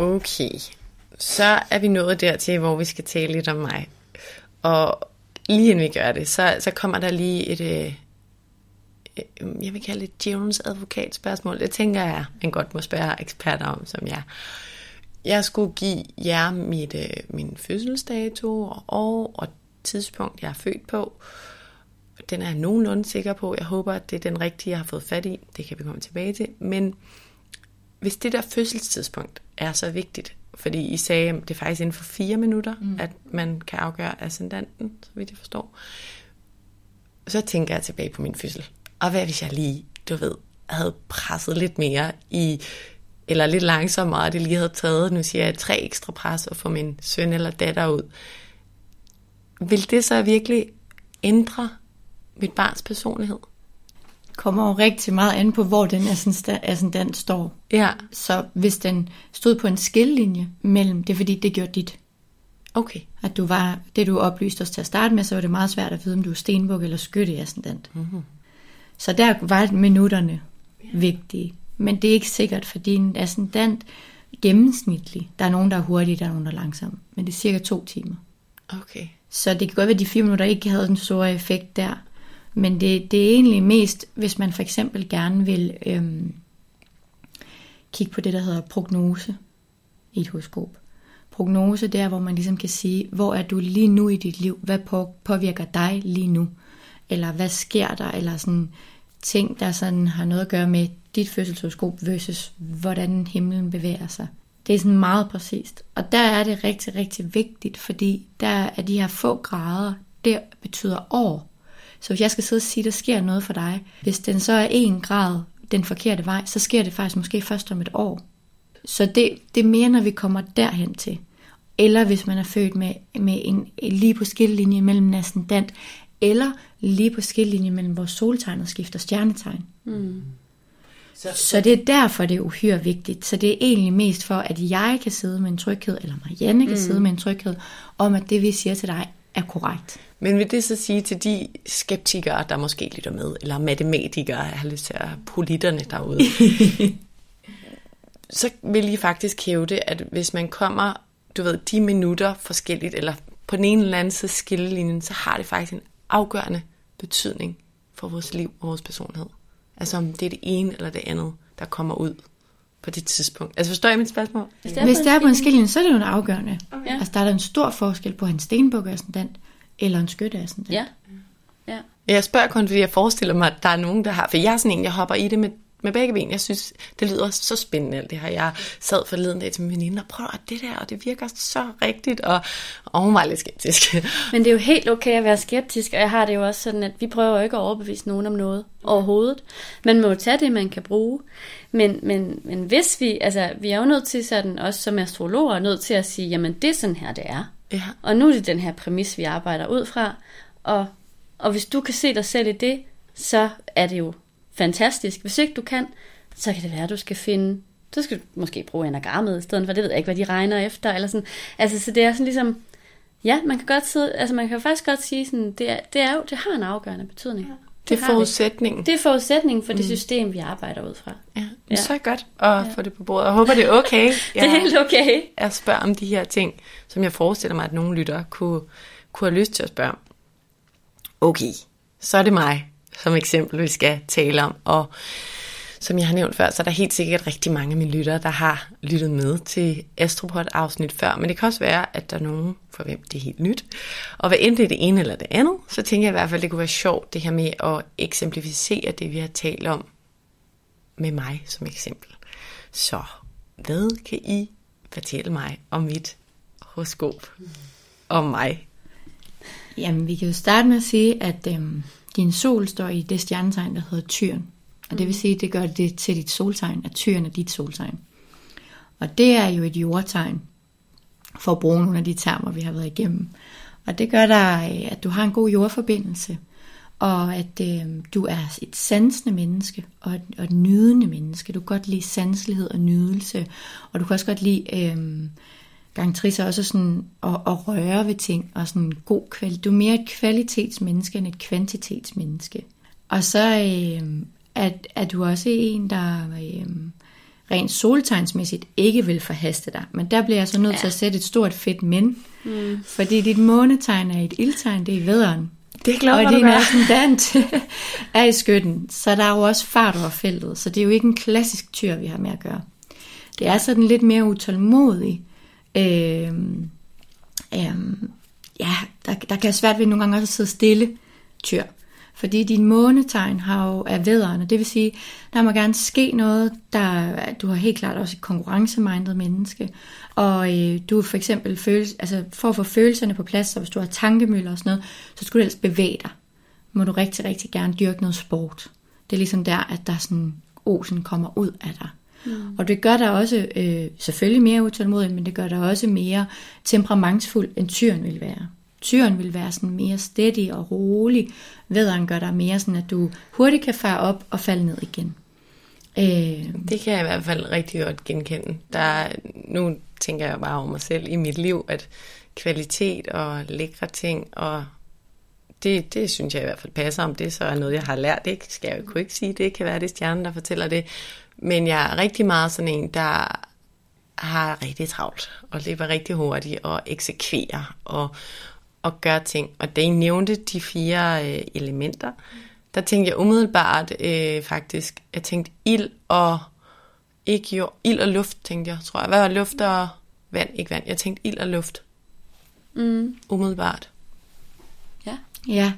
Okay, så er vi nået dertil, hvor vi skal tale lidt om mig. Og lige inden vi gør det, så, så kommer der lige et, øh, jeg vil kalde det djævelens advokat spørgsmål. Det tænker jeg, man godt må spørge eksperter om, som jeg. Jeg skulle give jer mit, øh, min fødselsdato og år og tidspunkt, jeg er født på. Den er jeg nogenlunde sikker på. Jeg håber, at det er den rigtige, jeg har fået fat i. Det kan vi komme tilbage til. Men hvis det der fødselstidspunkt er så vigtigt, fordi I sagde, at det er faktisk inden for fire minutter, mm. at man kan afgøre ascendanten, så vidt jeg forstår, så tænker jeg tilbage på min fødsel. Og hvad hvis jeg lige, du ved, havde presset lidt mere i, eller lidt langsommere, og det lige havde taget, nu siger jeg, tre ekstra pres og få min søn eller datter ud. vil det så virkelig ændre mit barns personlighed? Kommer jo rigtig meget an på, hvor den ascendant står. Ja. Så hvis den stod på en skillelinje mellem, det er fordi, det gjorde dit. Okay. At du var, det du oplyste os til at starte med, så var det meget svært at vide, om du er stenbuk eller skytte ascendant. Mm-hmm. Så der var minutterne vigtige. Men det er ikke sikkert, for din ascendant gennemsnitlig. Der er nogen, der er hurtige, der er nogen, der er langsomme. Men det er cirka to timer. Okay. Så det kan godt være, at de fire minutter ikke havde den store effekt der. Men det, det er egentlig mest, hvis man for eksempel gerne vil øhm, kigge på det, der hedder prognose i et horoskop. Prognose, det er, hvor man ligesom kan sige, hvor er du lige nu i dit liv? Hvad påvirker dig lige nu? Eller hvad sker der? Eller sådan ting, der sådan har noget at gøre med dit fødselshoroskop versus hvordan himlen bevæger sig. Det er sådan meget præcist. Og der er det rigtig, rigtig vigtigt, fordi der er de her få grader, det betyder år. Så hvis jeg skal sidde og sige, at der sker noget for dig, hvis den så er en grad den forkerte vej, så sker det faktisk måske først om et år. Så det, det er mere, når vi kommer derhen til. Eller hvis man er født med, med en, lige på skillelinje mellem ascendant, eller lige på skillelinje mellem vores soltegn og skifter stjernetegn. Mm. Så, så det er derfor, det er uhyre vigtigt. Så det er egentlig mest for, at jeg kan sidde med en tryghed, eller Marianne kan mm. sidde med en tryghed, om at det, vi siger til dig, er korrekt. Men vil det så sige til de skeptikere, der måske lytter med, eller matematikere, jeg har lyst til at politterne derude, så vil I faktisk hævde, at hvis man kommer, du ved, de minutter forskelligt, eller på den ene eller anden side skillelinjen, så har det faktisk en afgørende betydning for vores liv og vores personlighed. Altså om det er det ene eller det andet, der kommer ud på det tidspunkt. Altså forstår I mit spørgsmål? Hvis det er, på en skillelinje, så er det jo en afgørende. Okay. Altså der er der en stor forskel på en stenbuk ascendant eller en skytte ascendant. Ja. ja. Jeg spørger kun, fordi jeg forestiller mig, at der er nogen, der har... For jeg er sådan en, jeg hopper i det med, med begge ben. Jeg synes, det lyder så spændende, alt det her. Jeg sad forleden dag til min veninde og prøvede det der, og det virker så rigtigt, og, og hun var lidt skeptisk. Men det er jo helt okay at være skeptisk, og jeg har det jo også sådan, at vi prøver jo ikke at overbevise nogen om noget overhovedet. Man må jo tage det, man kan bruge. Men, men, men hvis vi, altså vi er jo nødt til sådan, også som astrologer, er nødt til at sige, jamen det er sådan her, det er. Ja. Og nu er det den her præmis, vi arbejder ud fra. Og, og hvis du kan se dig selv i det, så er det jo fantastisk. Hvis ikke du kan, så kan det være, at du skal finde, så skal du måske bruge enagrammet i stedet for, det ved jeg ikke, hvad de regner efter. Eller sådan. Altså, så det er sådan ligesom, ja, man kan godt sidde, altså man kan faktisk godt sige sådan, det, er, det, er jo, det har en afgørende betydning. Ja. Det er forudsætningen. Det er forudsætningen for mm. det system, vi arbejder ud fra. Ja, ja. så er godt at ja. få det på bordet. Jeg håber, det er okay. det er helt okay. Jeg spørger om de her ting, som jeg forestiller mig, at nogle lyttere kunne, kunne have lyst til at spørge om. Okay, så er det mig som eksempel, vi skal tale om. Og som jeg har nævnt før, så er der helt sikkert rigtig mange af mine lyttere, der har lyttet med til Astropod afsnit før. Men det kan også være, at der er nogen, for hvem det er helt nyt. Og hvad end det er det ene eller det andet, så tænker jeg i hvert fald, det kunne være sjovt, det her med at eksemplificere det, vi har talt om med mig som eksempel. Så hvad kan I fortælle mig om mit horoskop? Om mig? Jamen, vi kan jo starte med at sige, at øhm, din sol står i det stjernetegn, der hedder Tyren. Og det vil sige, at det gør det til dit soltegn, at tyren er dit soltegn. Og det er jo et jordtegn, for at bruge nogle af de termer, vi har været igennem. Og det gør dig, at du har en god jordforbindelse, og at øh, du er et sansende menneske, og et, og et nydende menneske. Du kan godt lide sanselighed og nydelse, og du kan også godt lide... Øh, gang Trisse også sådan at, at røre ved ting, og sådan god kvalitet. Du er mere et kvalitetsmenneske end et kvantitetsmenneske. Og så øh, at, at du også er en, der øh, rent soltegnsmæssigt ikke vil forhaste dig. Men der bliver jeg så nødt ja. til at sætte et stort fedt men. Mm. Fordi dit månetegn er et ildtegn, det er vederen. Det er glad, og din ascendant er i skytten, så der er jo også fart over feltet. Så det er jo ikke en klassisk tyr, vi har med at gøre. Det er sådan lidt mere utålmodig. Øh, øh, ja, der, der kan være svært ved nogle gange også at sidde stille tyr. Fordi din månetegn har jo er vederne, det vil sige, der må gerne ske noget, der, du har helt klart også et konkurrencemindet menneske, og øh, du for eksempel føles, altså for at få følelserne på plads, så hvis du har tankemøller og sådan noget, så skulle du helst bevæge dig. Må du rigtig, rigtig gerne dyrke noget sport. Det er ligesom der, at der sådan, osen kommer ud af dig. Mm. Og det gør dig også øh, selvfølgelig mere utålmodig, men det gør dig også mere temperamentsfuld, end tyren vil være. Tyren vil være sådan mere steady og rolig. Vederen gør dig mere sådan, at du hurtigt kan fare op og falde ned igen. Øh, det kan jeg i hvert fald rigtig godt genkende. Der, nu tænker jeg bare over mig selv i mit liv, at kvalitet og lækre ting, og det, det synes jeg i hvert fald passer om det, så er noget, jeg har lært. Det skal jeg jo kunne ikke sige, det kan være, det er stjernen, der fortæller det. Men jeg er rigtig meget sådan en, der har rigtig travlt, og lever rigtig hurtigt, og eksekverer, og, og gør ting. Og da I nævnte de fire øh, elementer, der tænkte jeg umiddelbart øh, faktisk, jeg tænkte ild og, ikke jo, ild og luft, tænkte jeg, tror jeg. Hvad var luft og vand? Ikke vand. Jeg tænkte ild og luft. Mm. Umiddelbart. Ja. Ja,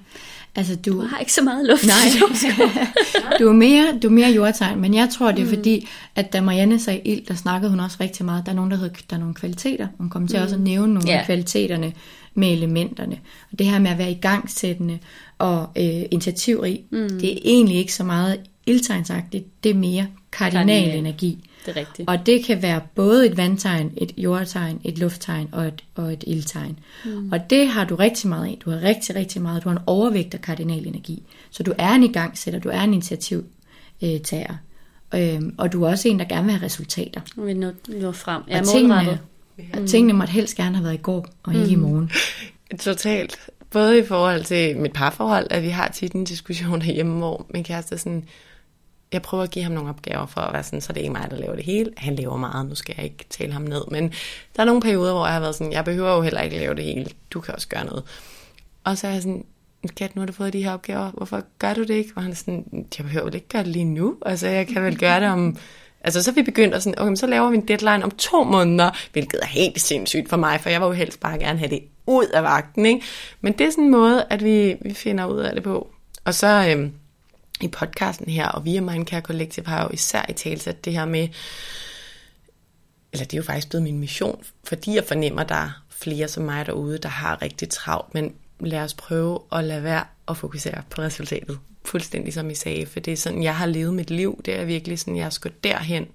altså du... Du har ikke så meget luft. Nej, du er mere, du er mere jordtegn, men jeg tror, det er mm. fordi, at da Marianne sagde ild, der snakkede hun også rigtig meget. Der er nogen, der hedder, der er nogle kvaliteter. Hun kommer til mm. også at nævne nogle yeah. af kvaliteterne med elementerne. Og det her med at være i gangsættende og øh, initiativrig, mm. det er egentlig ikke så meget ildtegnsagtigt, det er mere kardinal energi. Det er rigtigt. Og det kan være både et vandtegn, et jordtegn, et lufttegn og et, og et ildtegn. Mm. Og det har du rigtig meget af. Du har rigtig, rigtig meget. Du har en overvægt af kardinal energi. Så du er en igangsætter, du er en initiativtager. Øhm, og du er også en, der gerne vil have resultater. Vi nå, nå frem. Ja, og tingene, mm. tingene måtte helst gerne have været i går, og ikke mm. i morgen. Totalt. Både i forhold til mit parforhold, at vi har tit en diskussion herhjemme, hvor min kæreste er sådan, jeg prøver at give ham nogle opgaver for at være sådan, så det er ikke mig, der laver det hele. Han laver meget, nu skal jeg ikke tale ham ned. Men der er nogle perioder, hvor jeg har været sådan, jeg behøver jo heller ikke lave det hele. Du kan også gøre noget. Og så er jeg sådan, skat, nu har du fået de her opgaver. Hvorfor gør du det ikke? Og han er sådan, jeg behøver vel ikke gøre det lige nu. Altså, jeg kan vel gøre det om... Altså, så er vi begyndt at sådan, okay, så laver vi en deadline om to måneder, hvilket er helt sindssygt for mig, for jeg vil jo helst bare gerne have det ud af vagten, ikke? Men det er sådan en måde, at vi, vi finder ud af det på. Og så, øhm, i podcasten her, og via Mindcare Collective har jeg jo især i tale sat det her med, eller det er jo faktisk blevet min mission, fordi jeg fornemmer, at der er flere som mig derude, der har rigtig travlt, men lad os prøve at lade være at fokusere på resultatet. Fuldstændig som I sagde, for det er sådan, jeg har levet mit liv, det er virkelig sådan, jeg skal derhen,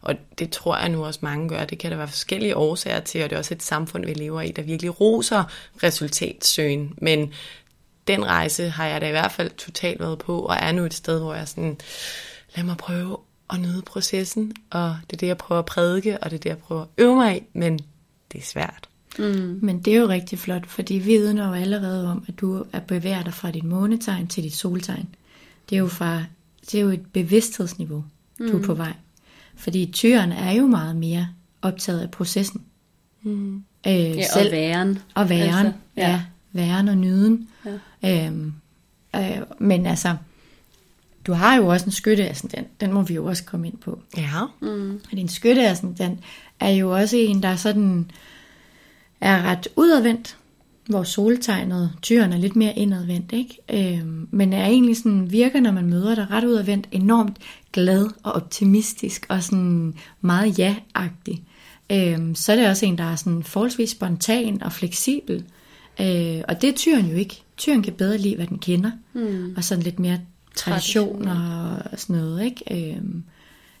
og det tror jeg nu også mange gør. Det kan der være forskellige årsager til, og det er også et samfund, vi lever i, der virkelig roser resultatsøgen. Men den rejse har jeg da i hvert fald totalt været på, og er nu et sted, hvor jeg sådan, lad mig prøve at nyde processen, og det er det, jeg prøver at prædike, og det er det, jeg prøver at øve mig i, men det er svært. Mm. Men det er jo rigtig flot, fordi vi ved jo allerede om, at du er bevæget dig fra dit månetegn til dit soltegn. Det er jo, fra, det er jo et bevidsthedsniveau, mm. du er på mm. vej. Fordi tyren er jo meget mere optaget af processen. Mm. Øh, ja, selv, og væren. Og væren, altså, ja. ja. Væren og nyden. Ja. Øhm, øh, men altså, du har jo også en skytteascendant, den må vi jo også komme ind på. Ja. Mm. Og din skytteascendant er jo også en, der sådan er ret udadvendt, hvor soltegnet, tyren er lidt mere indadvendt, ikke? Øhm, men er egentlig sådan, virker, når man møder dig ret udadvendt, enormt glad og optimistisk og sådan meget ja-agtig. Øhm, så er det også en, der er sådan forholdsvis spontan og fleksibel. Øh, og det er tyren jo ikke. Tyren kan bedre lide, hvad den kender. Mm. Og sådan lidt mere traditioner og sådan noget. Ikke? Øh,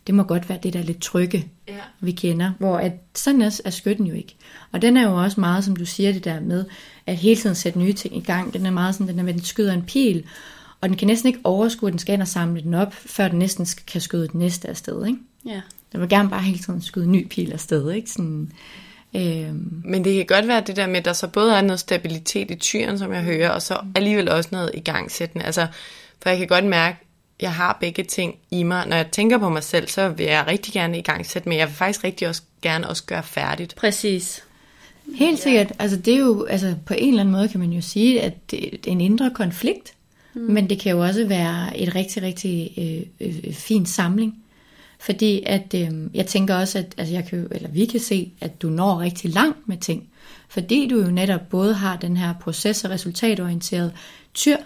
det må godt være det der lidt trygge, ja. vi kender. Hvor at, sådan er, er skytten jo ikke. Og den er jo også meget, som du siger, det der med, at hele tiden sætte nye ting i gang. Den er meget sådan, den er med, den skyder en pil, og den kan næsten ikke overskue, at den skal ind og samle den op, før den næsten kan skyde den næste afsted. Ikke? Ja. Den vil gerne bare hele tiden skyde en ny pil afsted. Ikke? Sådan, Øhm. Men det kan godt være det der med, at der så både er noget stabilitet i tyren, som jeg hører, og så alligevel også noget i gangsættende. Altså, for jeg kan godt mærke, at jeg har begge ting i mig. Når jeg tænker på mig selv, så vil jeg rigtig gerne i gang sætte, men jeg vil faktisk rigtig også gerne også gøre færdigt. Præcis. Helt sikkert. Altså, det er jo, altså, på en eller anden måde kan man jo sige, at det er en indre konflikt, mm. men det kan jo også være et rigtig, rigtig øh, øh, fint samling. Fordi at, øh, jeg tænker også, at altså jeg kan, eller vi kan se, at du når rigtig langt med ting. Fordi du jo netop både har den her proces- og resultatorienteret tyr,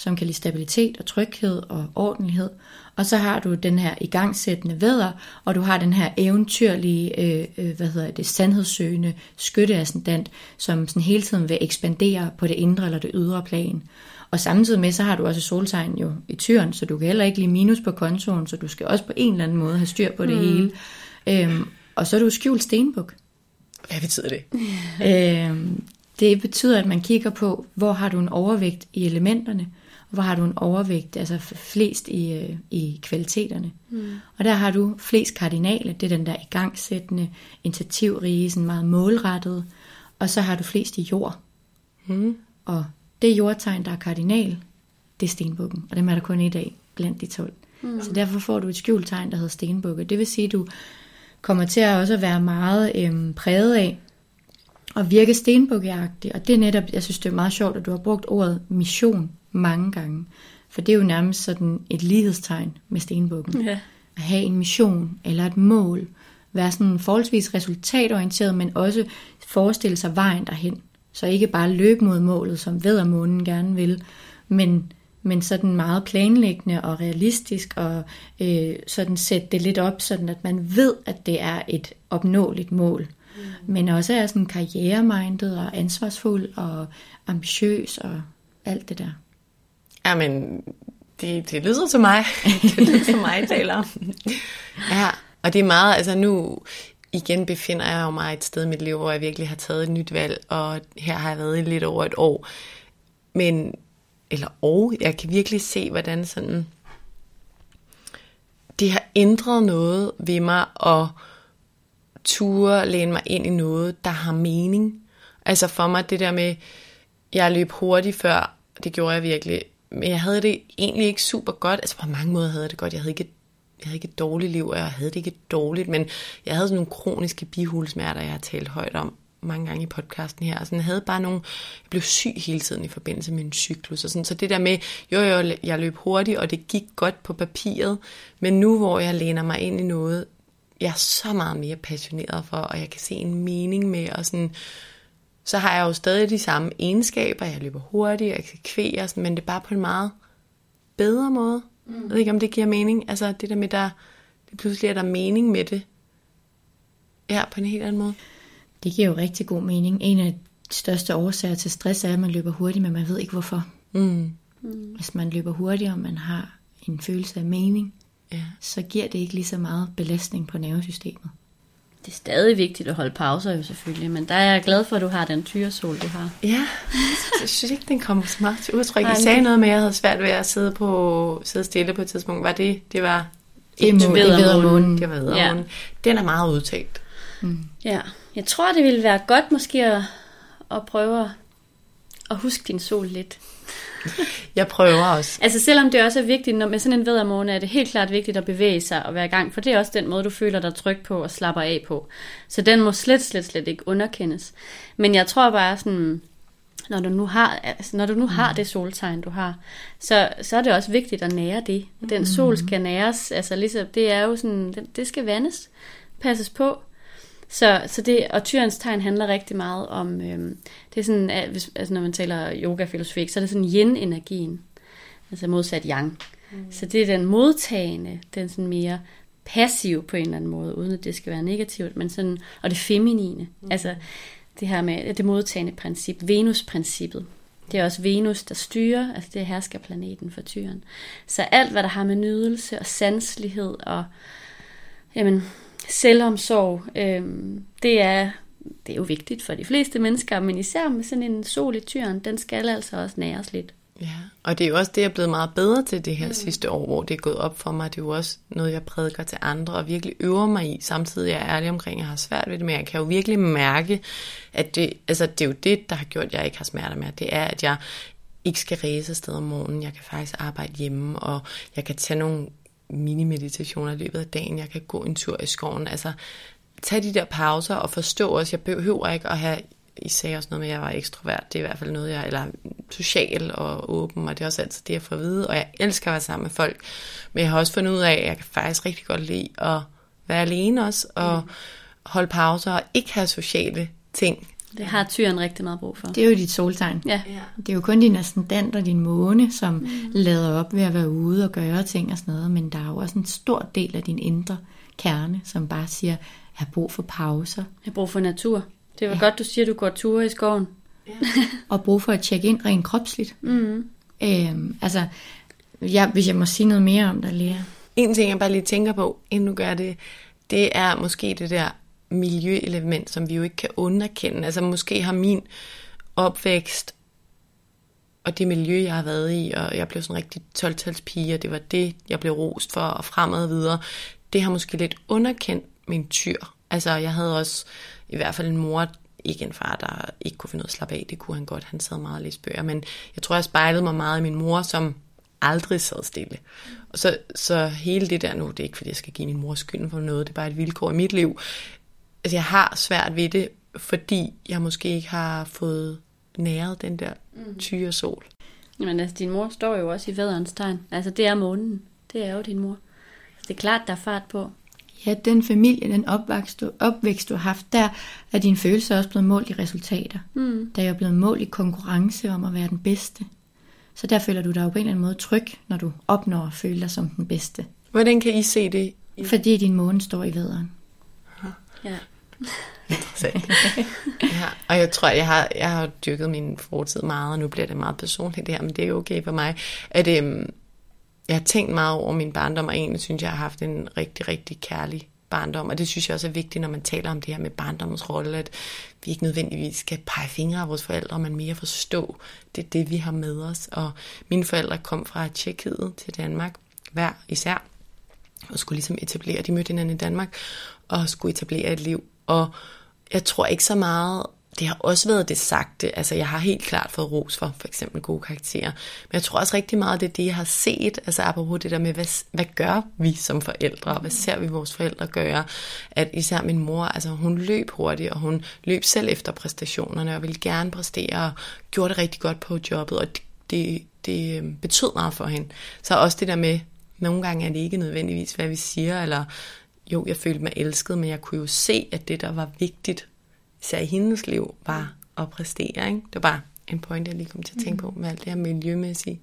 som kan lide stabilitet og tryghed og ordentlighed. Og så har du den her igangsættende vædder, og du har den her eventyrlige, øh, øh, hvad hedder det, sandhedssøgende skytteascendant, som sådan hele tiden vil ekspandere på det indre eller det ydre plan. Og samtidig med, så har du også soltegn jo i tyren, så du kan heller ikke lige minus på kontoen, så du skal også på en eller anden måde have styr på det mm. hele. Øhm, og så er du skjult stenbuk. Hvad betyder det? øhm, Det betyder, at man kigger på, hvor har du en overvægt i elementerne, hvor har du en overvægt, altså flest i, øh, i kvaliteterne. Mm. Og der har du flest kardinale, det er den der igangsættende, initiativrige, sådan meget målrettet, og så har du flest i jord. Mm. Og det jordtegn, der er kardinal, det er stenbukken, og dem er der kun et af blandt de 12. Mm. Så derfor får du et skjultegn, der hedder stenbukke. Det vil sige, at du kommer til at også være meget øhm, præget af at virke stenbukkeagtig. Og det er netop, jeg synes, det er meget sjovt, at du har brugt ordet mission mange gange. For det er jo nærmest sådan et lighedstegn med stenbukken. Ja. At have en mission eller et mål. Være sådan forholdsvis resultatorienteret, men også forestille sig vejen derhen. Så ikke bare løbe mod målet, som vædermånen gerne vil, men, men sådan meget planlæggende og realistisk, og øh, sådan sætte det lidt op, sådan at man ved, at det er et opnåeligt mål. Mm. Men også er sådan karrieremindet og ansvarsfuld og ambitiøs og alt det der. Jamen, det, det lyder til mig. det lyder til mig, taler om. ja, og det er meget, altså nu igen befinder jeg jo mig et sted i mit liv, hvor jeg virkelig har taget et nyt valg, og her har jeg været i lidt over et år. Men, eller og, jeg kan virkelig se, hvordan sådan, det har ændret noget ved mig, og ture læne mig ind i noget, der har mening. Altså for mig det der med, jeg løb hurtigt før, det gjorde jeg virkelig, men jeg havde det egentlig ikke super godt. Altså på mange måder havde jeg det godt. Jeg havde ikke jeg havde ikke et dårligt liv, og jeg havde det ikke dårligt, men jeg havde sådan nogle kroniske bihulsmerter, jeg har talt højt om mange gange i podcasten her. Altså, jeg havde bare nogle, jeg blev syg hele tiden i forbindelse med en cyklus. Og sådan. Så det der med, jo jo, jeg løb hurtigt, og det gik godt på papiret, men nu hvor jeg læner mig ind i noget, jeg er så meget mere passioneret for, og jeg kan se en mening med, og sådan, så har jeg jo stadig de samme egenskaber. Jeg løber hurtigt, jeg eksekverer, sådan, men det er bare på en meget bedre måde. Mm. Jeg ved ikke, om det giver mening. Altså det der med, der det pludselig er der mening med det. Ja, på en helt anden måde. Det giver jo rigtig god mening. En af de største årsager til stress er, at man løber hurtigt, men man ved ikke hvorfor. Mm. Mm. Hvis man løber hurtigt, og man har en følelse af mening, ja. så giver det ikke lige så meget belastning på nervesystemet. Det er stadig vigtigt at holde pauser jo selvfølgelig, men der er jeg glad for, at du har den tyresol, du har. Ja, jeg synes ikke, den kommer så meget til udtryk. I sagde noget med, at jeg havde svært ved at sidde, på, sidde stille på et tidspunkt. Var det, det var... Er månen. Det var ja. Den er meget udtalt. Mm. Ja, jeg tror, det ville være godt måske at, at prøve at huske din sol lidt. Jeg prøver også. Altså selvom det også er vigtigt, når med sådan en vædermåne, er det helt klart vigtigt at bevæge sig og være i gang, for det er også den måde, du føler dig tryg på og slapper af på. Så den må slet, slet, slet ikke underkendes. Men jeg tror bare sådan, når du nu har, altså, når du nu har mm. det soltegn, du har, så, så er det også vigtigt at nære det. Den sol skal næres, altså ligesom, det er jo sådan, det, det skal vandes, passes på. Så, så det, og tyrens tegn handler rigtig meget om, øhm, det er sådan, altså når man taler yoga-filosofi, så er det sådan yin-energien, altså modsat yang. Mm. Så det er den modtagende, den sådan mere passiv på en eller anden måde, uden at det skal være negativt, men sådan, og det feminine, mm. altså det her med det modtagende princip, Venus-princippet. Det er også Venus, der styrer, altså det hersker planeten for tyren. Så alt, hvad der har med nydelse og sanslighed og jamen, selvomsorg, øh, det, er, det er jo vigtigt for de fleste mennesker, men især med sådan en sol i tyren, den skal altså også næres lidt. Ja, og det er jo også det, jeg er blevet meget bedre til det her mm. sidste år, hvor det er gået op for mig. Det er jo også noget, jeg prædiker til andre og virkelig øver mig i. Samtidig er jeg ærlig omkring, at jeg har svært ved det, men jeg kan jo virkelig mærke, at det, altså, det er jo det, der har gjort, at jeg ikke har smerter mere. Det er, at jeg ikke skal ræse afsted om morgenen. Jeg kan faktisk arbejde hjemme, og jeg kan tage nogle mini-meditationer i løbet af dagen. Jeg kan gå en tur i skoven. Altså, tag de der pauser og forstå også, jeg behøver ikke at have i sagde også noget med, at jeg var ekstrovert. Det er i hvert fald noget, jeg, eller social og åben, og det er også altid det, jeg får at vide. Og jeg elsker at være sammen med folk. Men jeg har også fundet ud af, at jeg kan faktisk rigtig godt lide at være alene også, og mm. holde pauser og ikke have sociale ting. Det har tyren rigtig meget brug for. Det er jo dit soltegn. Ja. Det er jo kun din ascendant og din måne, som mm. lader op ved at være ude og gøre ting og sådan noget, men der er jo også en stor del af din indre kerne, som bare siger, jeg har brug for pauser. Jeg har brug for natur. Det var ja. godt, du siger, at du går ture i skoven. Ja. og brug for at tjekke ind rent kropsligt. Mm. Øhm, altså, ja, hvis jeg må sige noget mere om dig, Lea. En ting, jeg bare lige tænker på, inden du gør det, det er måske det der miljøelement, som vi jo ikke kan underkende. Altså måske har min opvækst og det miljø, jeg har været i, og jeg blev sådan en rigtig 12 pige, og det var det, jeg blev rost for, og fremad videre, det har måske lidt underkendt min tyr. Altså, jeg havde også i hvert fald en mor, ikke en far, der ikke kunne finde noget at slappe af. Det kunne han godt. Han sad meget og læste bøger. Men jeg tror, jeg spejlede mig meget i min mor, som aldrig sad stille. Og så, så hele det der nu, det er ikke, fordi jeg skal give min mor skylden for noget. Det er bare et vilkår i mit liv. Altså, jeg har svært ved det, fordi jeg måske ikke har fået næret den der mm. tyre sol. Men altså, din mor står jo også i vædderens tegn. Altså, det er månen. Det er jo din mor. Det er klart, der er fart på. Ja, den familie, den opvækst du, opvækst, du har haft, der er din følelse også blevet målt i resultater. Mm. Der er jo blevet målt i konkurrence om at være den bedste. Så der føler du dig jo på en eller anden måde tryg, når du opnår at føle dig som den bedste. Hvordan kan I se det? Fordi din måne står i vædderen. Ja. Interessant. ja, og jeg tror, jeg har, jeg har dyrket min fortid meget, og nu bliver det meget personligt det her, men det er okay for mig. At, øhm, jeg har tænkt meget over min barndom, og egentlig synes, jeg har haft en rigtig, rigtig kærlig barndom. Og det synes jeg også er vigtigt, når man taler om det her med barndommens rolle, at vi ikke nødvendigvis skal pege fingre af vores forældre, men mere forstå, det er det, vi har med os. Og mine forældre kom fra Tjekkiet til Danmark, hver især, og skulle ligesom etablere, de mødte hinanden i Danmark, og skulle etablere et liv. Og jeg tror ikke så meget, det har også været det sagte. Altså, jeg har helt klart fået ros for for eksempel gode karakterer. Men jeg tror også rigtig meget, det er det, jeg har set. Altså, apropos det der med, hvad, hvad gør vi som forældre? Hvad ser vi vores forældre gøre? At især min mor, altså, hun løb hurtigt, og hun løb selv efter præstationerne, og ville gerne præstere, og gjorde det rigtig godt på jobbet, og det, det, det øhm, betød meget for hende. Så også det der med, nogle gange er det ikke nødvendigvis, hvad vi siger, eller jo, jeg følte mig elsket, men jeg kunne jo se, at det, der var vigtigt især i hendes liv, var at præstere. Ikke? Det var bare en point, jeg lige kom til at tænke på med alt det her miljømæssige.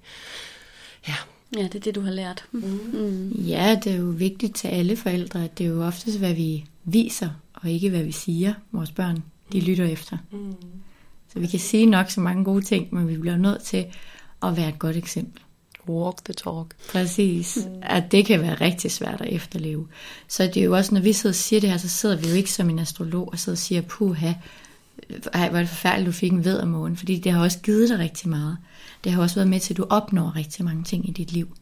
Ja. Ja, det er det, du har lært. Mm. Mm. Ja, det er jo vigtigt til alle forældre, at det er jo oftest, hvad vi viser, og ikke hvad vi siger, vores børn, de lytter efter. Mm. Så vi kan sige nok så mange gode ting, men vi bliver nødt til at være et godt eksempel. Walk the talk. Præcis. Mm. At det kan være rigtig svært at efterleve. Så det er jo også, når vi sidder og siger det her, så sidder vi jo ikke som en astrolog og sidder og siger, puha, ej, hvor er det forfærdeligt, du fik en vedermåne. Fordi det har også givet dig rigtig meget. Det har også været med til, at du opnår rigtig mange ting i dit liv.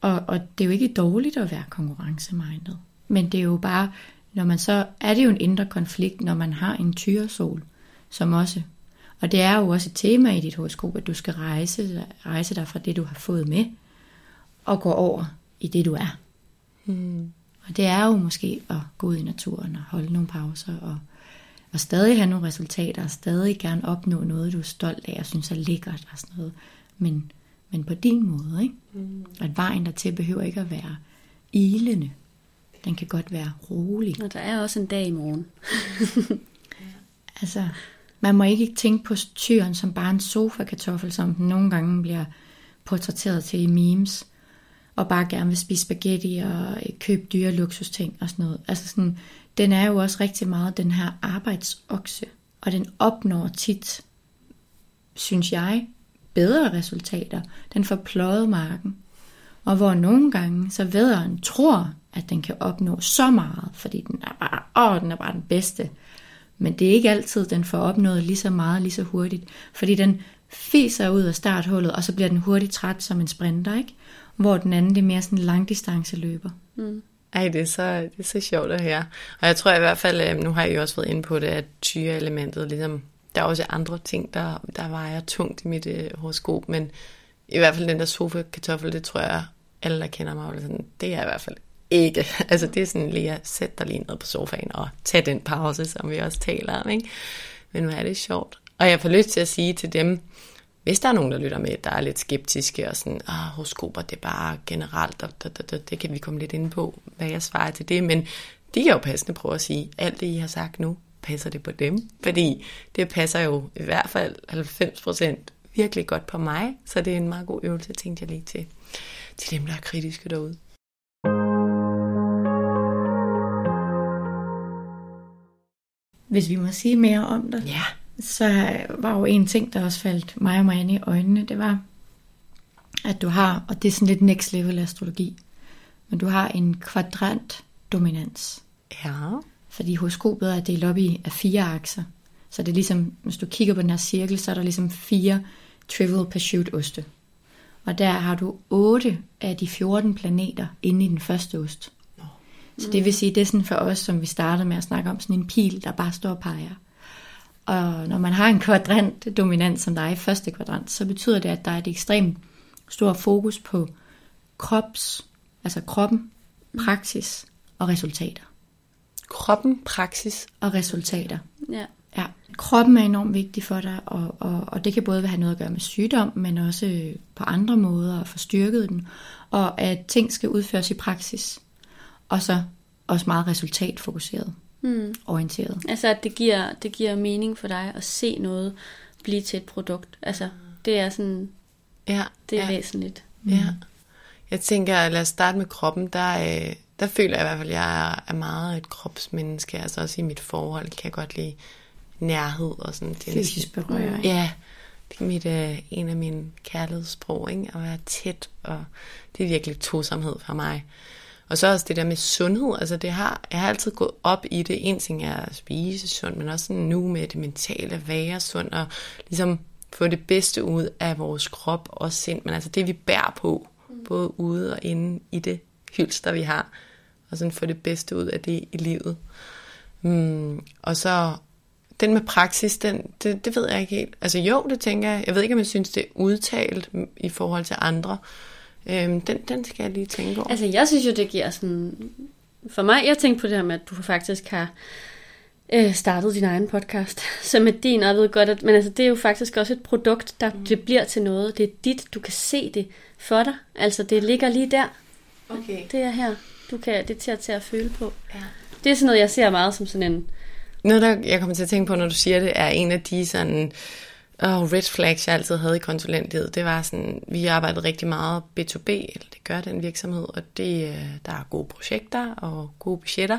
Og, og det er jo ikke dårligt at være konkurrencemindet. Men det er jo bare, når man så, er det jo en indre konflikt, når man har en tyresol, som også og det er jo også et tema i dit horoskop, at du skal rejse, rejse dig fra det, du har fået med, og gå over i det, du er. Mm. Og det er jo måske at gå ud i naturen og holde nogle pauser, og, og stadig have nogle resultater, og stadig gerne opnå noget, du er stolt af, og synes er lækkert og sådan noget. Men, men på din måde, ikke? Mm. At vejen dertil behøver ikke at være ilende. Den kan godt være rolig. Og der er også en dag i morgen. altså, man må ikke tænke på tyren som bare en sofa-kartoffel, som den nogle gange bliver portrætteret til i memes, og bare gerne vil spise spaghetti og øh, købe dyre luksusting og sådan noget. Altså sådan, den er jo også rigtig meget den her arbejdsokse, og den opnår tit, synes jeg, bedre resultater. Den får pløjet marken. Og hvor nogle gange, så vederen tror, at den kan opnå så meget, fordi den er bare, åh, den er bare den bedste. Men det er ikke altid, den får opnået lige så meget lige så hurtigt. Fordi den fiser ud af starthullet, og så bliver den hurtigt træt som en sprinter, ikke? Hvor den anden det er mere sådan en langdistanceløber. Mm. Ej, det er, så, det er så sjovt at høre. Og jeg tror i hvert fald, øhm, nu har jeg jo også været inde på det, at tyre-elementet, ligesom, der er også andre ting, der, der vejer tungt i mit øh, horoskop, men i hvert fald den der sofa-kartoffel, det tror jeg, alle der kender mig, sådan, det er i hvert fald ikke. Altså det er sådan lige at sætte dig lige ned på sofaen og tage den pause, som vi også taler om. Ikke? Men nu er det sjovt. Og jeg får lyst til at sige til dem, hvis der er nogen, der lytter med, der er lidt skeptiske og sådan, ah, horoskoper, det er bare generelt, og det, det, det, det kan vi komme lidt ind på, hvad jeg svarer til det, men de kan jo passende prøve at sige, alt det, I har sagt nu, passer det på dem? Fordi det passer jo i hvert fald 90% virkelig godt på mig, så det er en meget god øvelse, tænkte jeg lige til, til dem, der er kritiske derude. Hvis vi må sige mere om det, ja. så var jo en ting, der også faldt mig og Marianne i øjnene, det var, at du har, og det er sådan lidt next level astrologi, men du har en kvadrant dominans. Ja. Fordi horoskopet er delt op i af fire akser. Så det er ligesom, hvis du kigger på den her cirkel, så er der ligesom fire Trivial Pursuit oste. Og der har du 8 af de 14 planeter inde i den første ost. Så det vil sige, det er sådan for os, som vi startede med at snakke om, sådan en pil, der bare står og peger. Og når man har en kvadrant dominant, som der er i første kvadrant, så betyder det, at der er et ekstremt stor fokus på krops, altså kroppen, praksis og resultater. Kroppen, praksis og resultater. Ja. Ja, kroppen er enormt vigtig for dig, og, og, og det kan både have noget at gøre med sygdom, men også på andre måder at få styrket den, og at ting skal udføres i praksis. Og så også meget resultatfokuseret, mm. orienteret. Altså at det giver, det giver mening for dig at se noget blive til et produkt. Altså det er sådan, Ja, det er ja. væsentligt. Ja. Jeg tænker, lad os starte med kroppen. Der, øh, der føler jeg i hvert fald, at jeg er- er meget et kropsmenneske. Altså også i mit forhold kan jeg godt lide nærhed og sådan. Det er Fysisk berøring. Ja, det er mit, øh, en af mine kærlighedssprog, ikke? At være tæt, og det er virkelig tosomhed for mig. Og så også det der med sundhed, altså det har, jeg har altid gået op i det. En ting er at spise sundt, men også sådan nu med det mentale at være sund, og ligesom få det bedste ud af vores krop og sind, men altså det vi bærer på, både ude og inde i det hylster vi har, og sådan få det bedste ud af det i livet. Mm, og så den med praksis, den, det, det ved jeg ikke helt. Altså jo, det tænker jeg. Jeg ved ikke, om jeg synes, det er udtalt mm, i forhold til andre. Øhm, den, den skal jeg lige tænke over. Altså jeg synes jo, det giver sådan... For mig, jeg tænkte på det her med, at du faktisk har øh, startet din egen podcast, som er din, og jeg ved godt, at men altså, det er jo faktisk også et produkt, der mm. det bliver til noget. Det er dit, du kan se det for dig. Altså det ligger lige der. okay. Det er her. Du kan, det er til at, til at føle på. Ja. Det er sådan noget, jeg ser meget som sådan en... Noget, der jeg kommer til at tænke på, når du siger det, er en af de sådan oh, red flags, jeg altid havde i konsulentlivet. Det var sådan, vi arbejdede rigtig meget B2B, eller det gør den virksomhed, og det, øh, der er gode projekter og gode budgetter.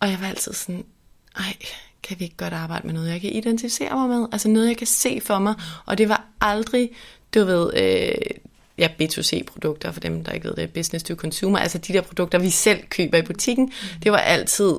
Og jeg var altid sådan, ej, kan vi ikke godt arbejde med noget, jeg kan identificere mig med? Altså noget, jeg kan se for mig. Og det var aldrig, du ved, øh, ja, B2C-produkter, for dem, der ikke ved det, business to consumer, altså de der produkter, vi selv køber i butikken, det var altid